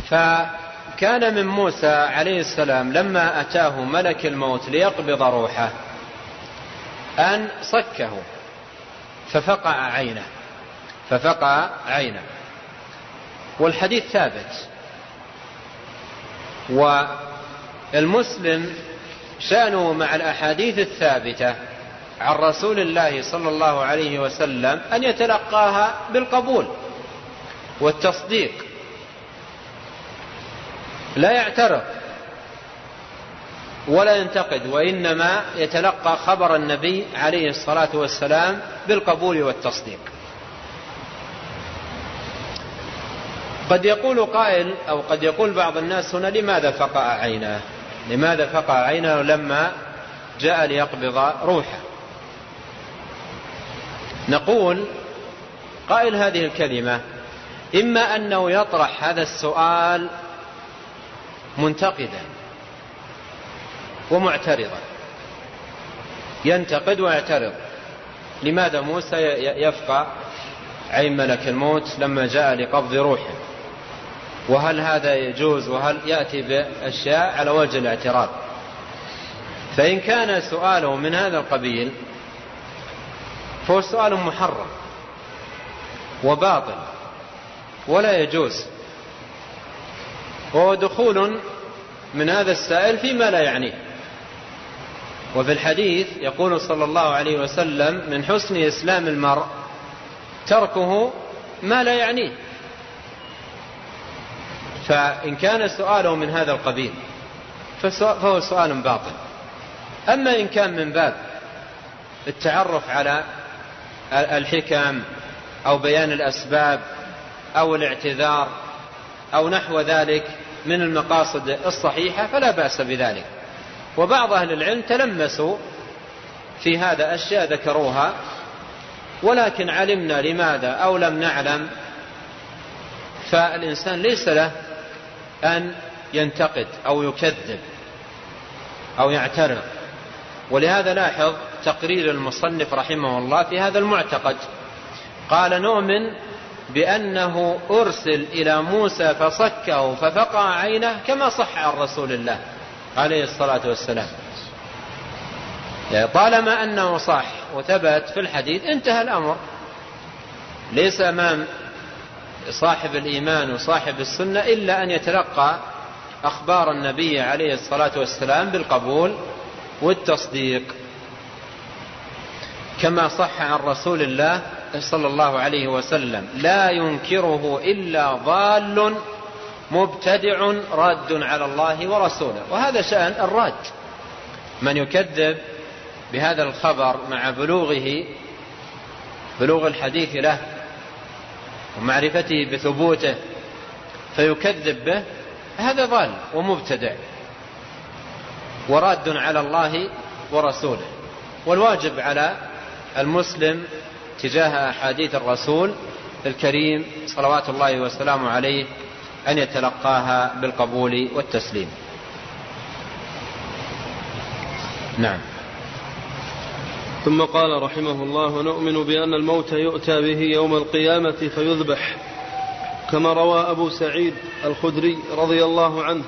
فكان من موسى عليه السلام لما أتاه ملك الموت ليقبض روحه أن صكه ففقع عينه ففقع عينه. والحديث ثابت والمسلم شأنه مع الأحاديث الثابتة عن رسول الله صلى الله عليه وسلم أن يتلقاها بالقبول والتصديق. لا يعترض ولا ينتقد وإنما يتلقى خبر النبي عليه الصلاة والسلام بالقبول والتصديق. قد يقول قائل أو قد يقول بعض الناس هنا لماذا فقع عيناه؟ لماذا فقع عينه لما جاء ليقبض روحه؟ نقول قائل هذه الكلمة إما أنه يطرح هذا السؤال منتقدا ومعترضا. ينتقد ويعترض. لماذا موسى يفقع عين ملك الموت لما جاء لقبض روحه؟ وهل هذا يجوز وهل يأتي بأشياء على وجه الاعتراض؟ فإن كان سؤاله من هذا القبيل فهو سؤال محرم وباطل ولا يجوز. وهو دخول من هذا السائل فيما لا يعنيه. وفي الحديث يقول صلى الله عليه وسلم من حسن إسلام المرء تركه ما لا يعنيه. فإن كان سؤاله من هذا القبيل فهو سؤال باطل. أما إن كان من باب التعرف على الحكم أو بيان الأسباب أو الاعتذار أو نحو ذلك من المقاصد الصحيحة فلا بأس بذلك. وبعض أهل العلم تلمسوا في هذا أشياء ذكروها ولكن علمنا لماذا أو لم نعلم فالإنسان ليس له أن ينتقد أو يكذب أو يعترض. ولهذا لاحظ تقرير المصنف رحمه الله في هذا المعتقد. قال نؤمن بأنه أرسل إلى موسى فصكه ففقع عينه كما صح عن رسول الله عليه الصلاة والسلام. يعني طالما أنه صح وثبت في الحديث انتهى الأمر. ليس أمام صاحب الإيمان وصاحب السنة إلا أن يتلقى أخبار النبي عليه الصلاة والسلام بالقبول والتصديق. كما صح عن رسول الله صلى الله عليه وسلم لا ينكره إلا ضال مبتدع راد على الله ورسوله. وهذا شأن الراد. من يكذب بهذا الخبر مع بلوغه بلوغ الحديث له ومعرفته بثبوته فيكذب به هذا ضال ومبتدع وراد على الله ورسوله. والواجب على المسلم تجاه أحاديث الرسول الكريم صلوات الله وسلامه عليه أن يتلقاها بالقبول والتسليم. نعم. ثم قال رحمه الله ونؤمن بأن الموت يؤتى به يوم القيامة فيذبح. كما روى أبو سعيد الخدري رضي الله عنه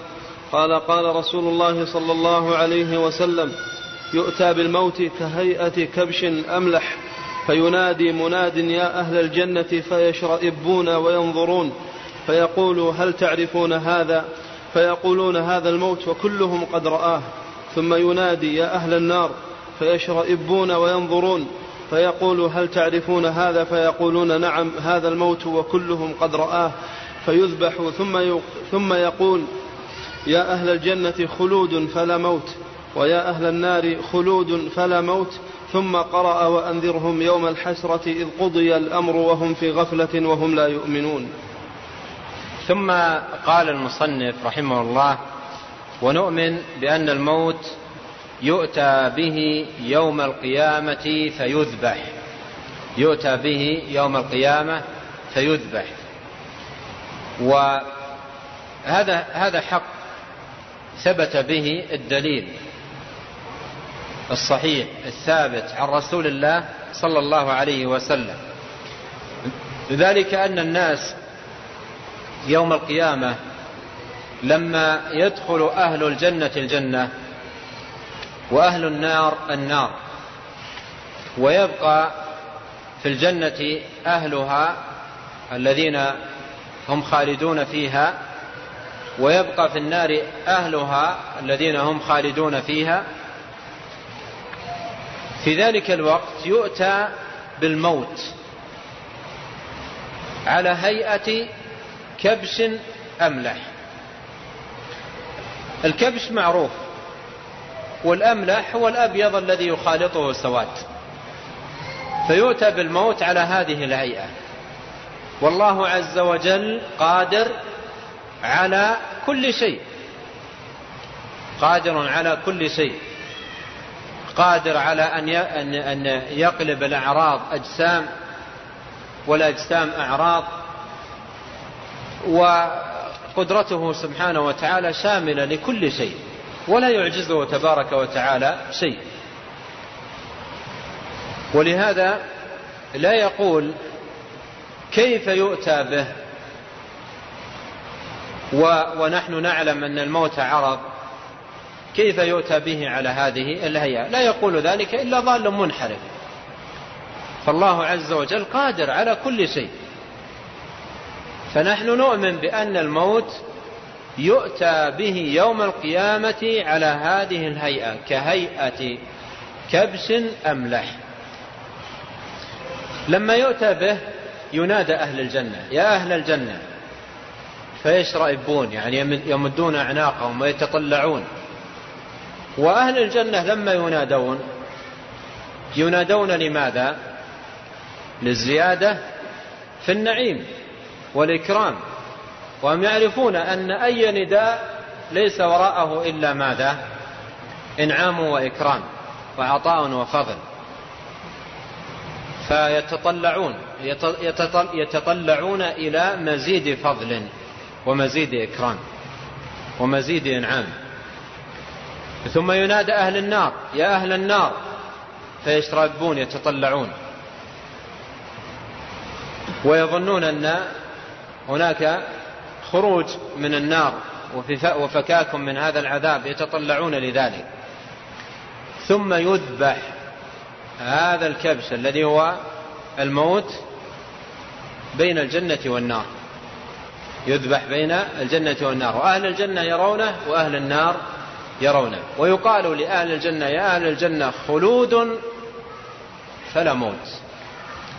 قال قال رسول الله صلى الله عليه وسلم يؤتى بالموت كهيئة كبش أملح فينادي مناد يا أهل الجنة فيشرئبون وينظرون فيقول هل تعرفون هذا؟ فيقولون هذا الموت وكلهم قد رآه. ثم ينادي يا أهل النار فيشرئبون وينظرون فيقول هل تعرفون هذا؟ فيقولون نعم هذا الموت وكلهم قد رآه فيذبح ثم ثم يقول يا أهل الجنة خلود فلا موت ويا أهل النار خلود فلا موت ثم قرأ وأنذرهم يوم الحسرة إذ قضي الأمر وهم في غفلة وهم لا يؤمنون. ثم قال المصنف رحمه الله ونؤمن بأن الموت يؤتى به يوم القيامة فيذبح. يؤتى به يوم القيامة فيذبح. وهذا هذا حق ثبت به الدليل الصحيح الثابت عن رسول الله صلى الله عليه وسلم. ذلك أن الناس يوم القيامة لما يدخل أهل الجنة الجنة وأهل النار النار. ويبقى في الجنة أهلها الذين هم خالدون فيها ويبقى في النار أهلها الذين هم خالدون فيها. في ذلك الوقت يؤتى بالموت على هيئة كبش أملح. الكبش معروف. والأملح هو الأبيض الذي يخالطه السواد. فيؤتى بالموت على هذه الهيئة. والله عز وجل قادر على كل شيء. قادر على كل شيء. قادر على أن يقلب الأعراض أجسام والأجسام أعراض. وقدرته سبحانه وتعالى شاملة لكل شيء. ولا يعجزه تبارك وتعالى شيء. ولهذا لا يقول كيف يؤتى به؟ ونحن نعلم أن الموت عرض. كيف يؤتى به على هذه الهيئة؟ لا يقول ذلك إلا ضال منحرف. فالله عز وجل قادر على كل شيء. فنحن نؤمن بأن الموت يؤتى به يوم القيامة على هذه الهيئة كهيئة كبش أملح لما يؤتى به ينادى أهل الجنة يا أهل الجنة فيشرئبون يعني يمدون أعناقهم ويتطلعون. وأهل الجنة لما ينادون ينادون لماذا؟ للزيادة في النعيم والإكرام. وهم يعرفون أن أي نداء ليس وراءه إلا ماذا؟ إنعام وإكرام وعطاء وفضل. فيتطلعون يتطلعون إلى مزيد فضل ومزيد إكرام ومزيد إنعام. ثم ينادى أهل النار يا أهل النار. فيشربون يتطلعون. ويظنون أن هناك خروج من النار وفكاك من هذا العذاب يتطلعون لذلك. ثم يذبح هذا الكبش الذي هو الموت بين الجنة والنار. يذبح بين الجنة والنار. وأهل الجنة يرونه وأهل النار يرونه. ويقال لأهل الجنة يا أهل الجنة خلود فلا موت.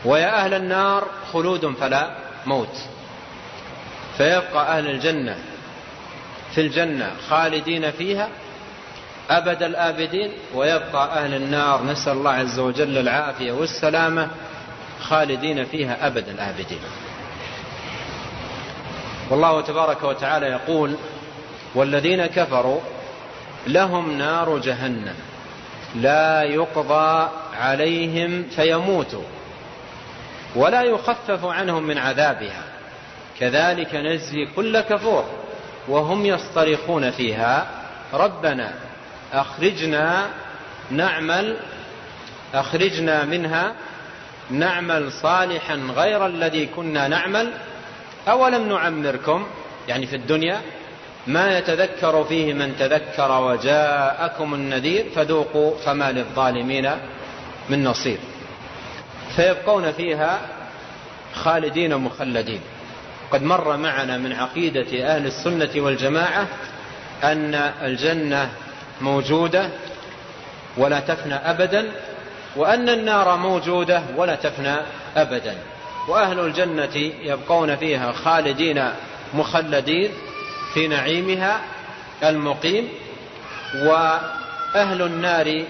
ويا أهل النار خلود فلا موت. فيبقى أهل الجنة في الجنة خالدين فيها أبد الآبدين ويبقى أهل النار. نسأل الله عز وجل العافية والسلامة. خالدين فيها أبد الآبدين. والله تبارك وتعالى يقول والذين كفروا لهم نار جهنم لا يقضى عليهم فيموتوا ولا يخفف عنهم من عذابها. كذلك نجزي كل كفور وهم يصطرخون فيها. ربنا أخرجنا نعمل أخرجنا منها نعمل صالحا غير الذي كنا نعمل. أولم نعمركم؟ يعني في الدنيا. ما يتذكر فيه من تذكر وجاءكم النذير فذوقوا فما للظالمين من نصير فيبقون فيها خالدين مخلدين قد مر معنا من عقيدة أهل السنة والجماعة أن الجنة موجودة ولا تفنى أبدا وأن النار موجودة ولا تفنى أبدا. وأهل الجنة يبقون فيها خالدين مخلدين في نعيمها المقيم وأهل النار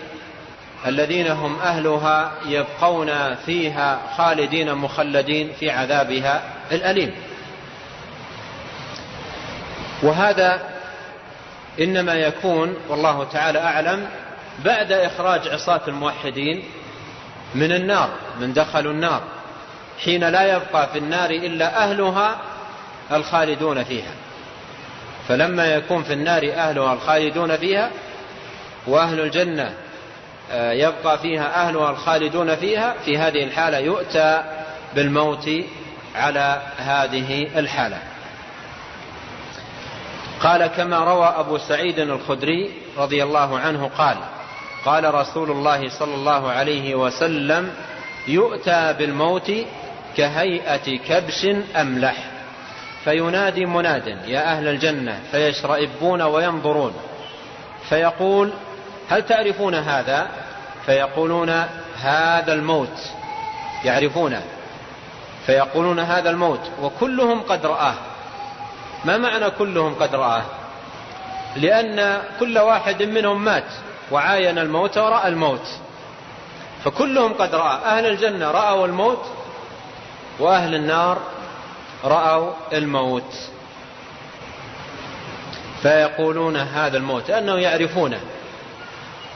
الذين هم أهلها يبقون فيها خالدين مخلدين في عذابها الأليم. وهذا إنما يكون والله تعالى أعلم بعد إخراج عصاة الموحدين من النار من دخلوا النار حين لا يبقى في النار إلا أهلها الخالدون فيها. فلما يكون في النار أهلها الخالدون فيها وأهل الجنة آه، يبقى فيها أهلها الخالدون فيها في هذه الحالة يؤتى بالموت على هذه الحالة. قال كما روى أبو سعيد الخدري رضي الله عنه قال قال رسول الله صلى الله عليه وسلم يؤتى بالموت كهيئة كبش أملح. فينادي مناد يا أهل الجنة فيشرئبون وينظرون. فيقول هل تعرفون هذا؟ فيقولون هذا الموت. يعرفونه. فيقولون هذا الموت. وكلهم قد رآه. ما معنى كلهم قد رآه؟ لأن كل واحد منهم مات وعاين الموت ورأى الموت. فكلهم قد رأى أهل الجنة رأوا الموت وأهل النار رأوا الموت. فيقولون هذا الموت لأنه يعرفونه.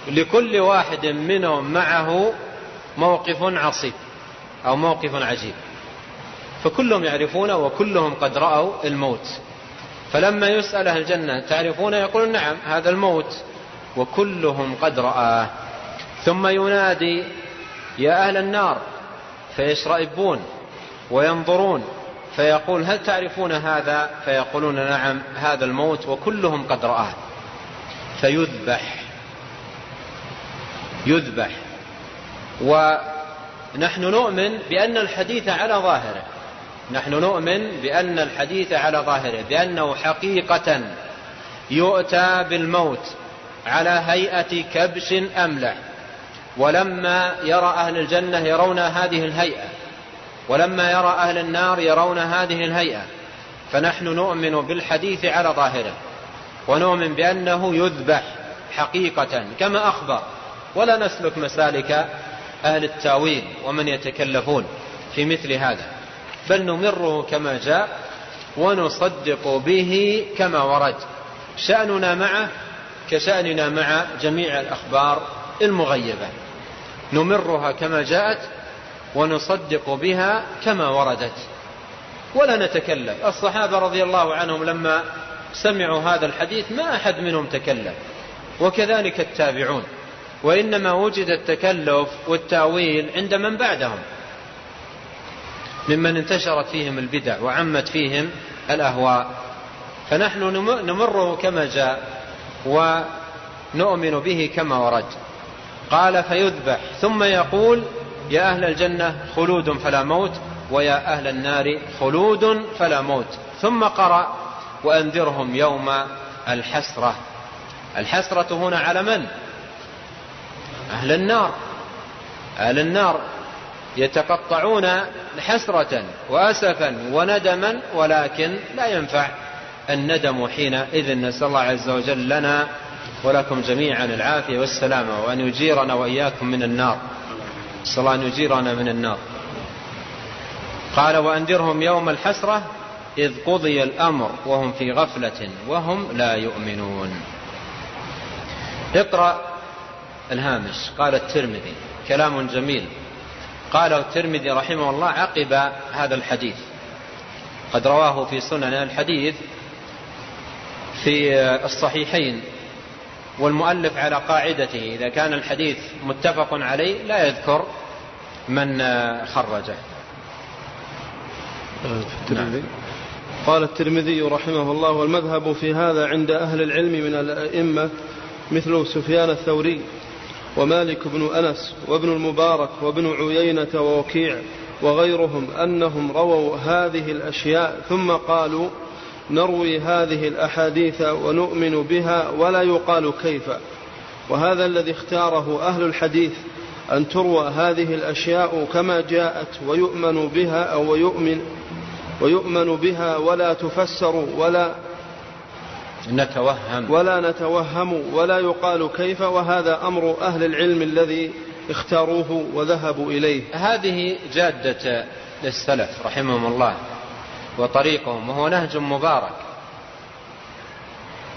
لكل واحد منهم معه موقف عصيب أو موقف عجيب. فكلهم يعرفونه وكلهم قد رأوا الموت. فلما يسأل أهل الجنة تعرفون؟ يقول نعم هذا الموت. وكلهم قد رآه. ثم ينادي يا أهل النار فيشرئبون وينظرون فيقول هل تعرفون هذا؟ فيقولون نعم هذا الموت وكلهم قد رآه. فيذبح. يذبح. ونحن نؤمن بأن الحديث على ظاهره. نحن نؤمن بأن الحديث على ظاهره بأنه حقيقة يؤتى بالموت على هيئة كبش أملح ولما يرى أهل الجنة يرون هذه الهيئة ولما يرى أهل النار يرون هذه الهيئة فنحن نؤمن بالحديث على ظاهره ونؤمن بأنه يذبح حقيقة كما أخبر. ولا نسلك مسالك أهل التأويل ومن يتكلفون في مثل هذا. بل نمره كما جاء ونصدق به كما ورد. شأننا معه كشأننا مع جميع الأخبار المغيبة. نمرها كما جاءت ونصدق بها كما وردت. ولا نتكلم. الصحابة رضي الله عنهم لما سمعوا هذا الحديث ما أحد منهم تكلم. وكذلك التابعون. وإنما وجد التكلف والتأويل عند من بعدهم. ممن انتشرت فيهم البدع وعمت فيهم الأهواء. فنحن نمره كما جاء ونؤمن به كما ورد. قال فيذبح ثم يقول يا أهل الجنة خلود فلا موت ويا أهل النار خلود فلا موت. ثم قرأ وأنذرهم يوم الحسرة. الحسرة هنا على من؟ أهل النار. أهل النار. يتقطعون حسرة وأسفا وندما ولكن لا ينفع الندم حينئذ نسأل الله عز وجل لنا ولكم جميعا العافية والسلامة وأن يجيرنا وإياكم من النار. نسأل الله أن يجيرنا من النار. قال وأنذرهم يوم الحسرة إذ قضي الأمر وهم في غفلة وهم لا يؤمنون. اقرأ الهامش قال الترمذي كلام جميل. قال الترمذي رحمه الله عقب هذا الحديث قد رواه في سنن الحديث في الصحيحين والمؤلف على قاعدته إذا كان الحديث متفق عليه لا يذكر من خرجه نعم. قال الترمذي رحمه الله والمذهب في هذا عند أهل العلم من الأئمة مثل سفيان الثوري ومالك بن أنس وابن المبارك وابن عيينة ووكيع وغيرهم أنهم رووا هذه الأشياء ثم قالوا نروي هذه الأحاديث ونؤمن بها ولا يقال كيف. وهذا الذي اختاره أهل الحديث أن تروى هذه الأشياء كما جاءت ويؤمن بها أو ويؤمن ويؤمن بها ولا تفسر ولا نتوهم. ولا نتوهم ولا يقال كيف وهذا أمر أهل العلم الذي اختاروه وذهبوا إليه. هذه جادة للسلف رحمهم الله وطريقهم وهو نهج مبارك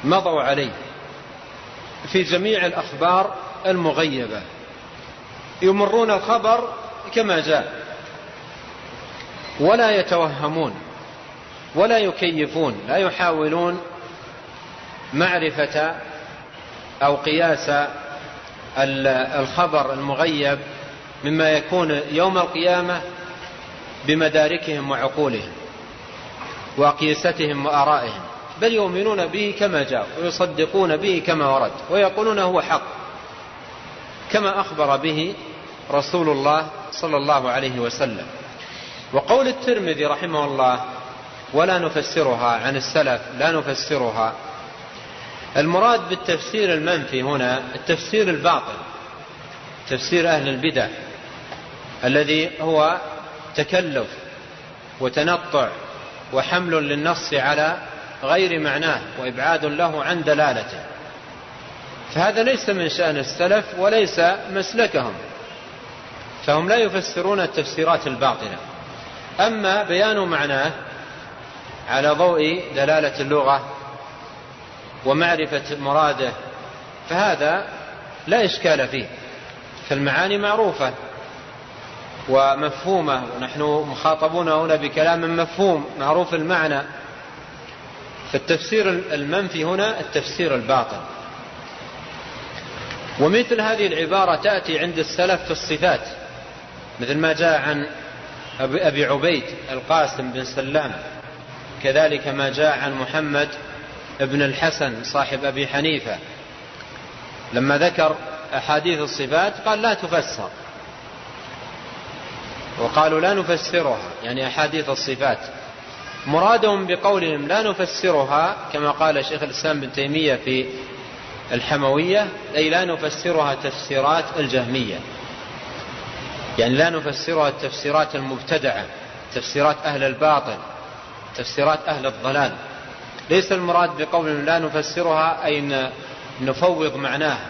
مضوا عليه في جميع الأخبار المغيبة. يمرون الخبر كما جاء ولا يتوهمون ولا يكيفون لا يحاولون معرفة أو قياس الخبر المغيب مما يكون يوم القيامة بمداركهم وعقولهم وأقيستهم وآرائهم. بل يؤمنون به كما جاء ويصدقون به كما ورد ويقولون هو حق كما أخبر به رسول الله صلى الله عليه وسلم. وقول الترمذي رحمه الله ولا نفسرها عن السلف لا نفسرها المراد بالتفسير المنفي هنا التفسير الباطل تفسير أهل البدع الذي هو تكلف وتنطع وحمل للنص على غير معناه وإبعاد له عن دلالته. فهذا ليس من شأن السلف وليس مسلكهم فهم لا يفسرون التفسيرات الباطلة. أما بيان معناه على ضوء دلالة اللغة ومعرفة مراده فهذا لا إشكال فيه. فالمعاني معروفة ومفهومة ونحن مخاطبون هنا بكلام مفهوم معروف المعنى. فالتفسير المنفي هنا التفسير الباطل. ومثل هذه العبارة تأتي عند السلف في الصفات مثل ما جاء عن أبي عبيد القاسم بن سلام كذلك ما جاء عن محمد بن الحسن صاحب أبي حنيفة لما ذكر أحاديث الصفات قال لا تفسر. وقالوا لا نفسرها يعني أحاديث الصفات. مرادهم بقولهم لا نفسرها كما قال شيخ الإسلام بن تيمية في الحموية أي لا نفسرها تفسيرات الجهمية. يعني لا نفسرها التفسيرات المبتدعة تفسيرات أهل الباطل تفسيرات أهل الضلال. ليس المراد بقول لا نفسرها أي نفوض معناها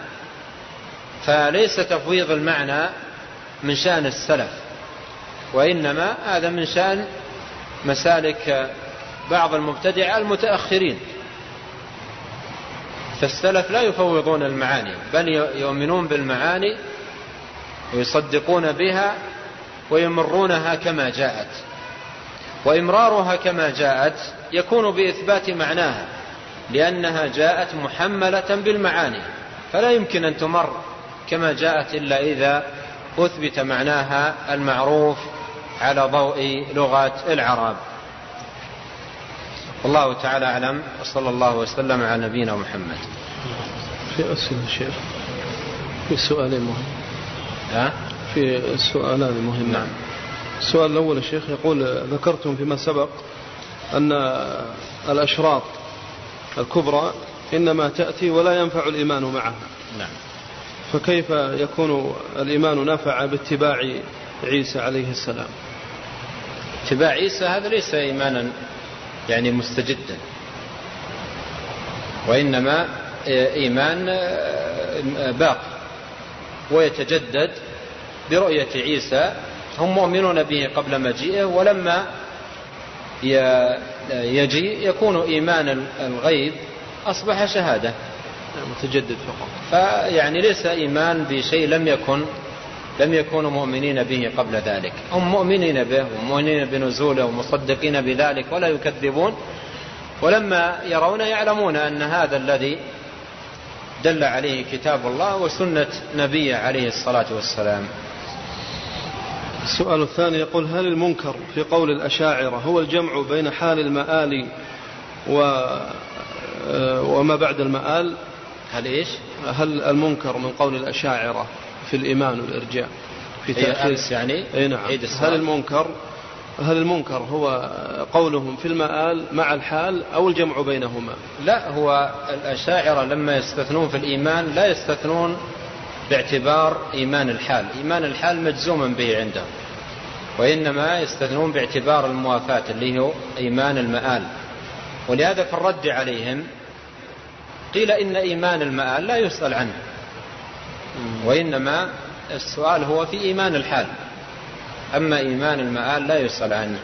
فليس تفويض المعنى من شأن السلف وإنما هذا من شأن مسالك بعض المبتدع المتأخرين. فالسلف لا يفوضون المعاني بل يؤمنون بالمعاني ويصدقون بها ويمرونها كما جاءت. وإمرارها كما جاءت يكون بإثبات معناها لأنها جاءت محملة بالمعاني فلا يمكن أن تمر كما جاءت إلا إذا أثبت معناها المعروف على ضوء لغة العرب والله تعالى أعلم وصلى الله وسلم على نبينا محمد في أسئلة شيخ في سؤالين مهم ها؟ في سؤالان مهمان نعم. السؤال الأول يا شيخ يقول ذكرتم فيما سبق أن الأشراط الكبرى إنما تأتي ولا ينفع الإيمان معها. نعم. فكيف يكون الإيمان نفع باتباع عيسى عليه السلام؟ اتباع عيسى هذا ليس إيمانا يعني مستجدا وإنما إيمان باق ويتجدد برؤية عيسى. هم مؤمنون به قبل مجيئه ولما يجي يكون إيمان الغيب أصبح شهادة متجدد فقط. فيعني ليس إيمان بشيء لم يكن لم يكونوا مؤمنين به قبل ذلك. هم مؤمنين به ومؤمنين بنزوله ومصدقين بذلك ولا يكذبون. ولما يرون يعلمون أن هذا الذي دل عليه كتاب الله وسنة نبيه عليه الصلاة والسلام. السؤال الثاني يقول هل المنكر في قول الأشاعرة هو الجمع بين حال المآل و آه، وما بعد المآل؟ هل إيش؟ هل المنكر من قول الأشاعرة في الإيمان والإرجاء في تأخير؟ يعني؟ أي نعم. هل المنكر هل المنكر هو قولهم في المآل مع الحال أو الجمع بينهما؟ لا هو الأشاعرة لما يستثنون في الإيمان لا يستثنون باعتبار إيمان الحال. إيمان الحال مجزوما به عندهم وإنما يستثنون باعتبار الموافاة اللي هو إيمان المآل. ولهذا في الرد عليهم قيل إن إيمان المآل لا يسأل عنه وإنما السؤال هو في إيمان الحال. أما إيمان المآل لا يسأل عنه.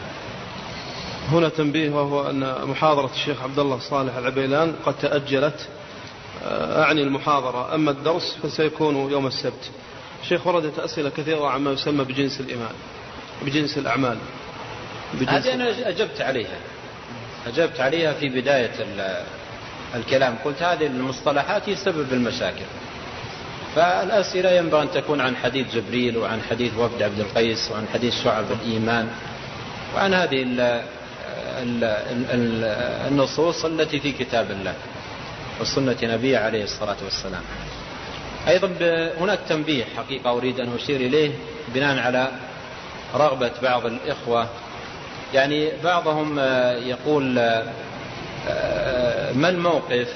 هنا تنبيه وهو أن محاضرة الشيخ عبد الله صالح العبيلان قد تأجلت أعني المحاضرة. أما الدرس فسيكون يوم السبت. شيخ وردت أسئلة كثيرة عما يسمى بجنس الإيمان. بجنس الأعمال. هذه أنا أجبت عليها. أجبت عليها في بداية الكلام. قلت هذه المصطلحات هي سبب المشاكل. فالأسئلة ينبغي أن تكون عن حديث جبريل وعن حديث وفد عبد القيس وعن حديث شعب الإيمان وعن هذه النصوص التي في كتاب الله. وسنة نبيه عليه الصلاة والسلام. أيضا هناك تنبيه حقيقة أريد أن أشير إليه بناء على رغبة بعض الإخوة. يعني بعضهم يقول ما الموقف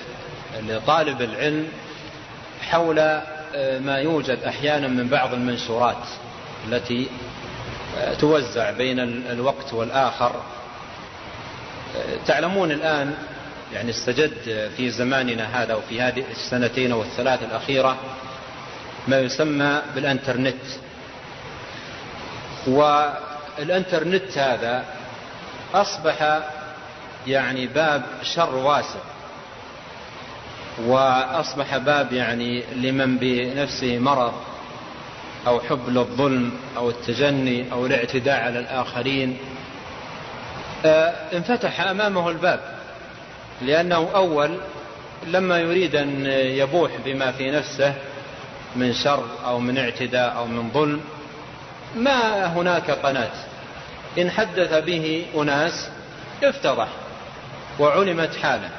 لطالب العلم حول ما يوجد أحيانا من بعض المنشورات التي توزع بين الوقت والآخر. تعلمون الآن يعني استجد في زماننا هذا وفي هذه السنتين أو الثلاث الأخيرة ما يسمى بالإنترنت. والإنترنت هذا أصبح يعني باب شر واسع وأصبح باب يعني لمن بنفسه مرض أو حب للظلم أو التجني أو الاعتداء على الآخرين. آه، انفتح أمامه الباب. لأنه أول لما يريد أن يبوح بما في نفسه من شر أو من اعتداء أو من ظلم ما هناك قناة. إن حدث به أناس افتضح وعلمت حاله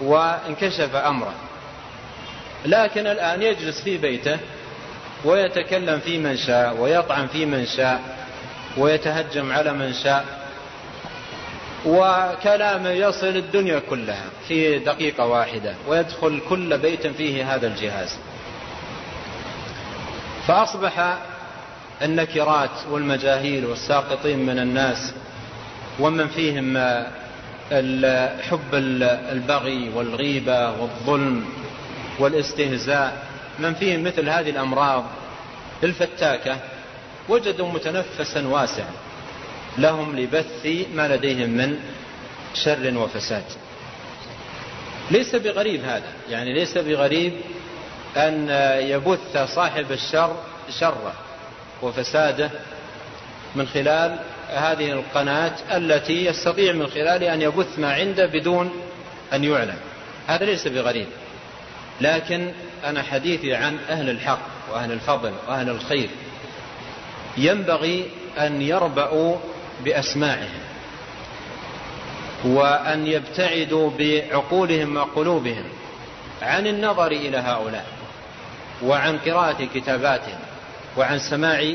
وانكشف أمره. لكن الآن يجلس في بيته ويتكلم في من شاء ويطعن في من شاء ويتهجم على من شاء. وكلامه يصل الدنيا كلها في دقيقة واحدة ويدخل كل بيت فيه هذا الجهاز. فأصبح النكرات والمجاهيل والساقطين من الناس ومن فيهم حب البغي والغيبة والظلم والاستهزاء من فيهم مثل هذه الأمراض الفتاكة وجدوا متنفسا واسعا. لهم لبث ما لديهم من شر وفساد. ليس بغريب هذا يعني ليس بغريب أن يبث صاحب الشر شره وفساده من خلال هذه القناة التي يستطيع من خلالها أن يبث ما عنده بدون أن يعلم. هذا ليس بغريب. لكن أنا حديثي عن أهل الحق وأهل الفضل وأهل الخير. ينبغي أن يربأوا بأسماعهم وأن يبتعدوا بعقولهم وقلوبهم عن النظر إلى هؤلاء وعن قراءة كتاباتهم وعن سماع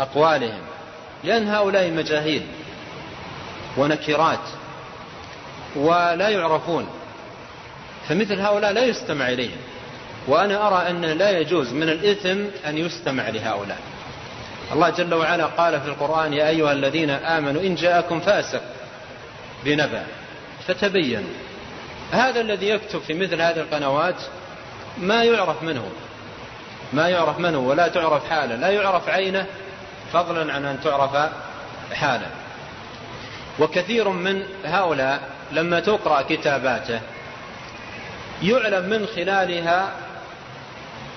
أقوالهم. لأن هؤلاء مجاهيل ونكرات ولا يعرفون فمثل هؤلاء لا يستمع إليهم. وأنا أرى أنه لا يجوز من الإثم أن يستمع لهؤلاء. الله جل وعلا قال في القرآن يا أيها الذين آمنوا إن جاءكم فاسق بنبأ فتبين هذا الذي يكتب في مثل هذه القنوات ما يعرف منه ما يعرف منه ولا تعرف حاله. لا يعرف عينه فضلا عن أن تعرف حاله. وكثير من هؤلاء لما تقرأ كتاباته يعلم من خلالها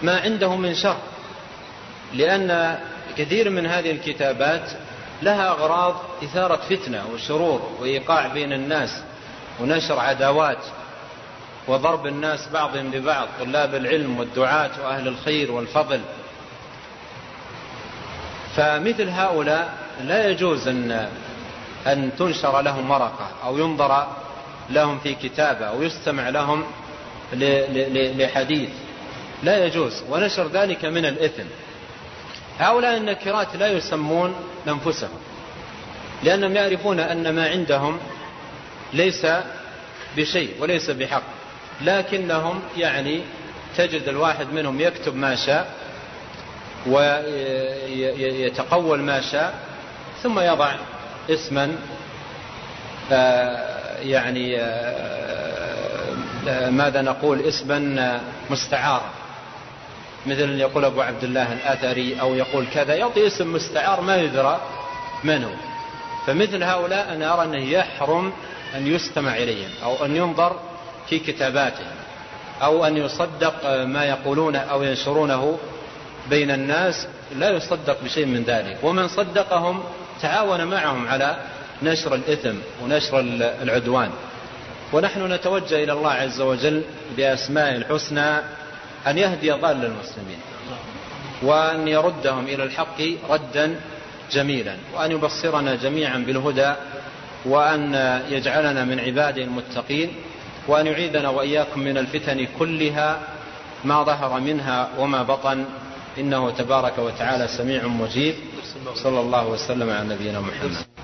ما عنده من شر لأن كثير من هذه الكتابات لها أغراض إثارة فتنة وشرور وإيقاع بين الناس ونشر عداوات وضرب الناس بعضهم ببعض طلاب العلم والدعاة وأهل الخير والفضل. فمثل هؤلاء لا يجوز أن أن تنشر لهم ورقة أو ينظر لهم في كتابة أو يستمع لهم لحديث. لا يجوز ونشر ذلك من الإثم. هؤلاء النكرات لا يسمون أنفسهم لأنهم يعرفون أن ما عندهم ليس بشيء وليس بحق لكنهم يعني تجد الواحد منهم يكتب ما شاء ويتقول ما شاء ثم يضع اسما آه، يعني آه، آه، ماذا نقول اسما مستعارا. مثل يقول أبو عبد الله الأثري أو يقول كذا يعطي اسم مستعار ما يدرى منه فمثل هؤلاء أنا أرى أنه يحرم أن يستمع إليهم أو أن ينظر في كتاباتهم أو أن يصدق ما يقولون أو ينشرونه بين الناس لا يصدق بشيء من ذلك. ومن صدقهم تعاون معهم على نشر الإثم ونشر العدوان. ونحن نتوجه إلى الله عز وجل بأسماء الحسنى أن يهدي ضال المسلمين وأن يردهم إلى الحق ردا جميلا وأن يبصرنا جميعا بالهدى وأن يجعلنا من عباده المتقين وأن يعيذنا وإياكم من الفتن كلها ما ظهر منها وما بطن. إنه تبارك وتعالى سميع مجيب. صلى الله وسلم على نبينا محمد.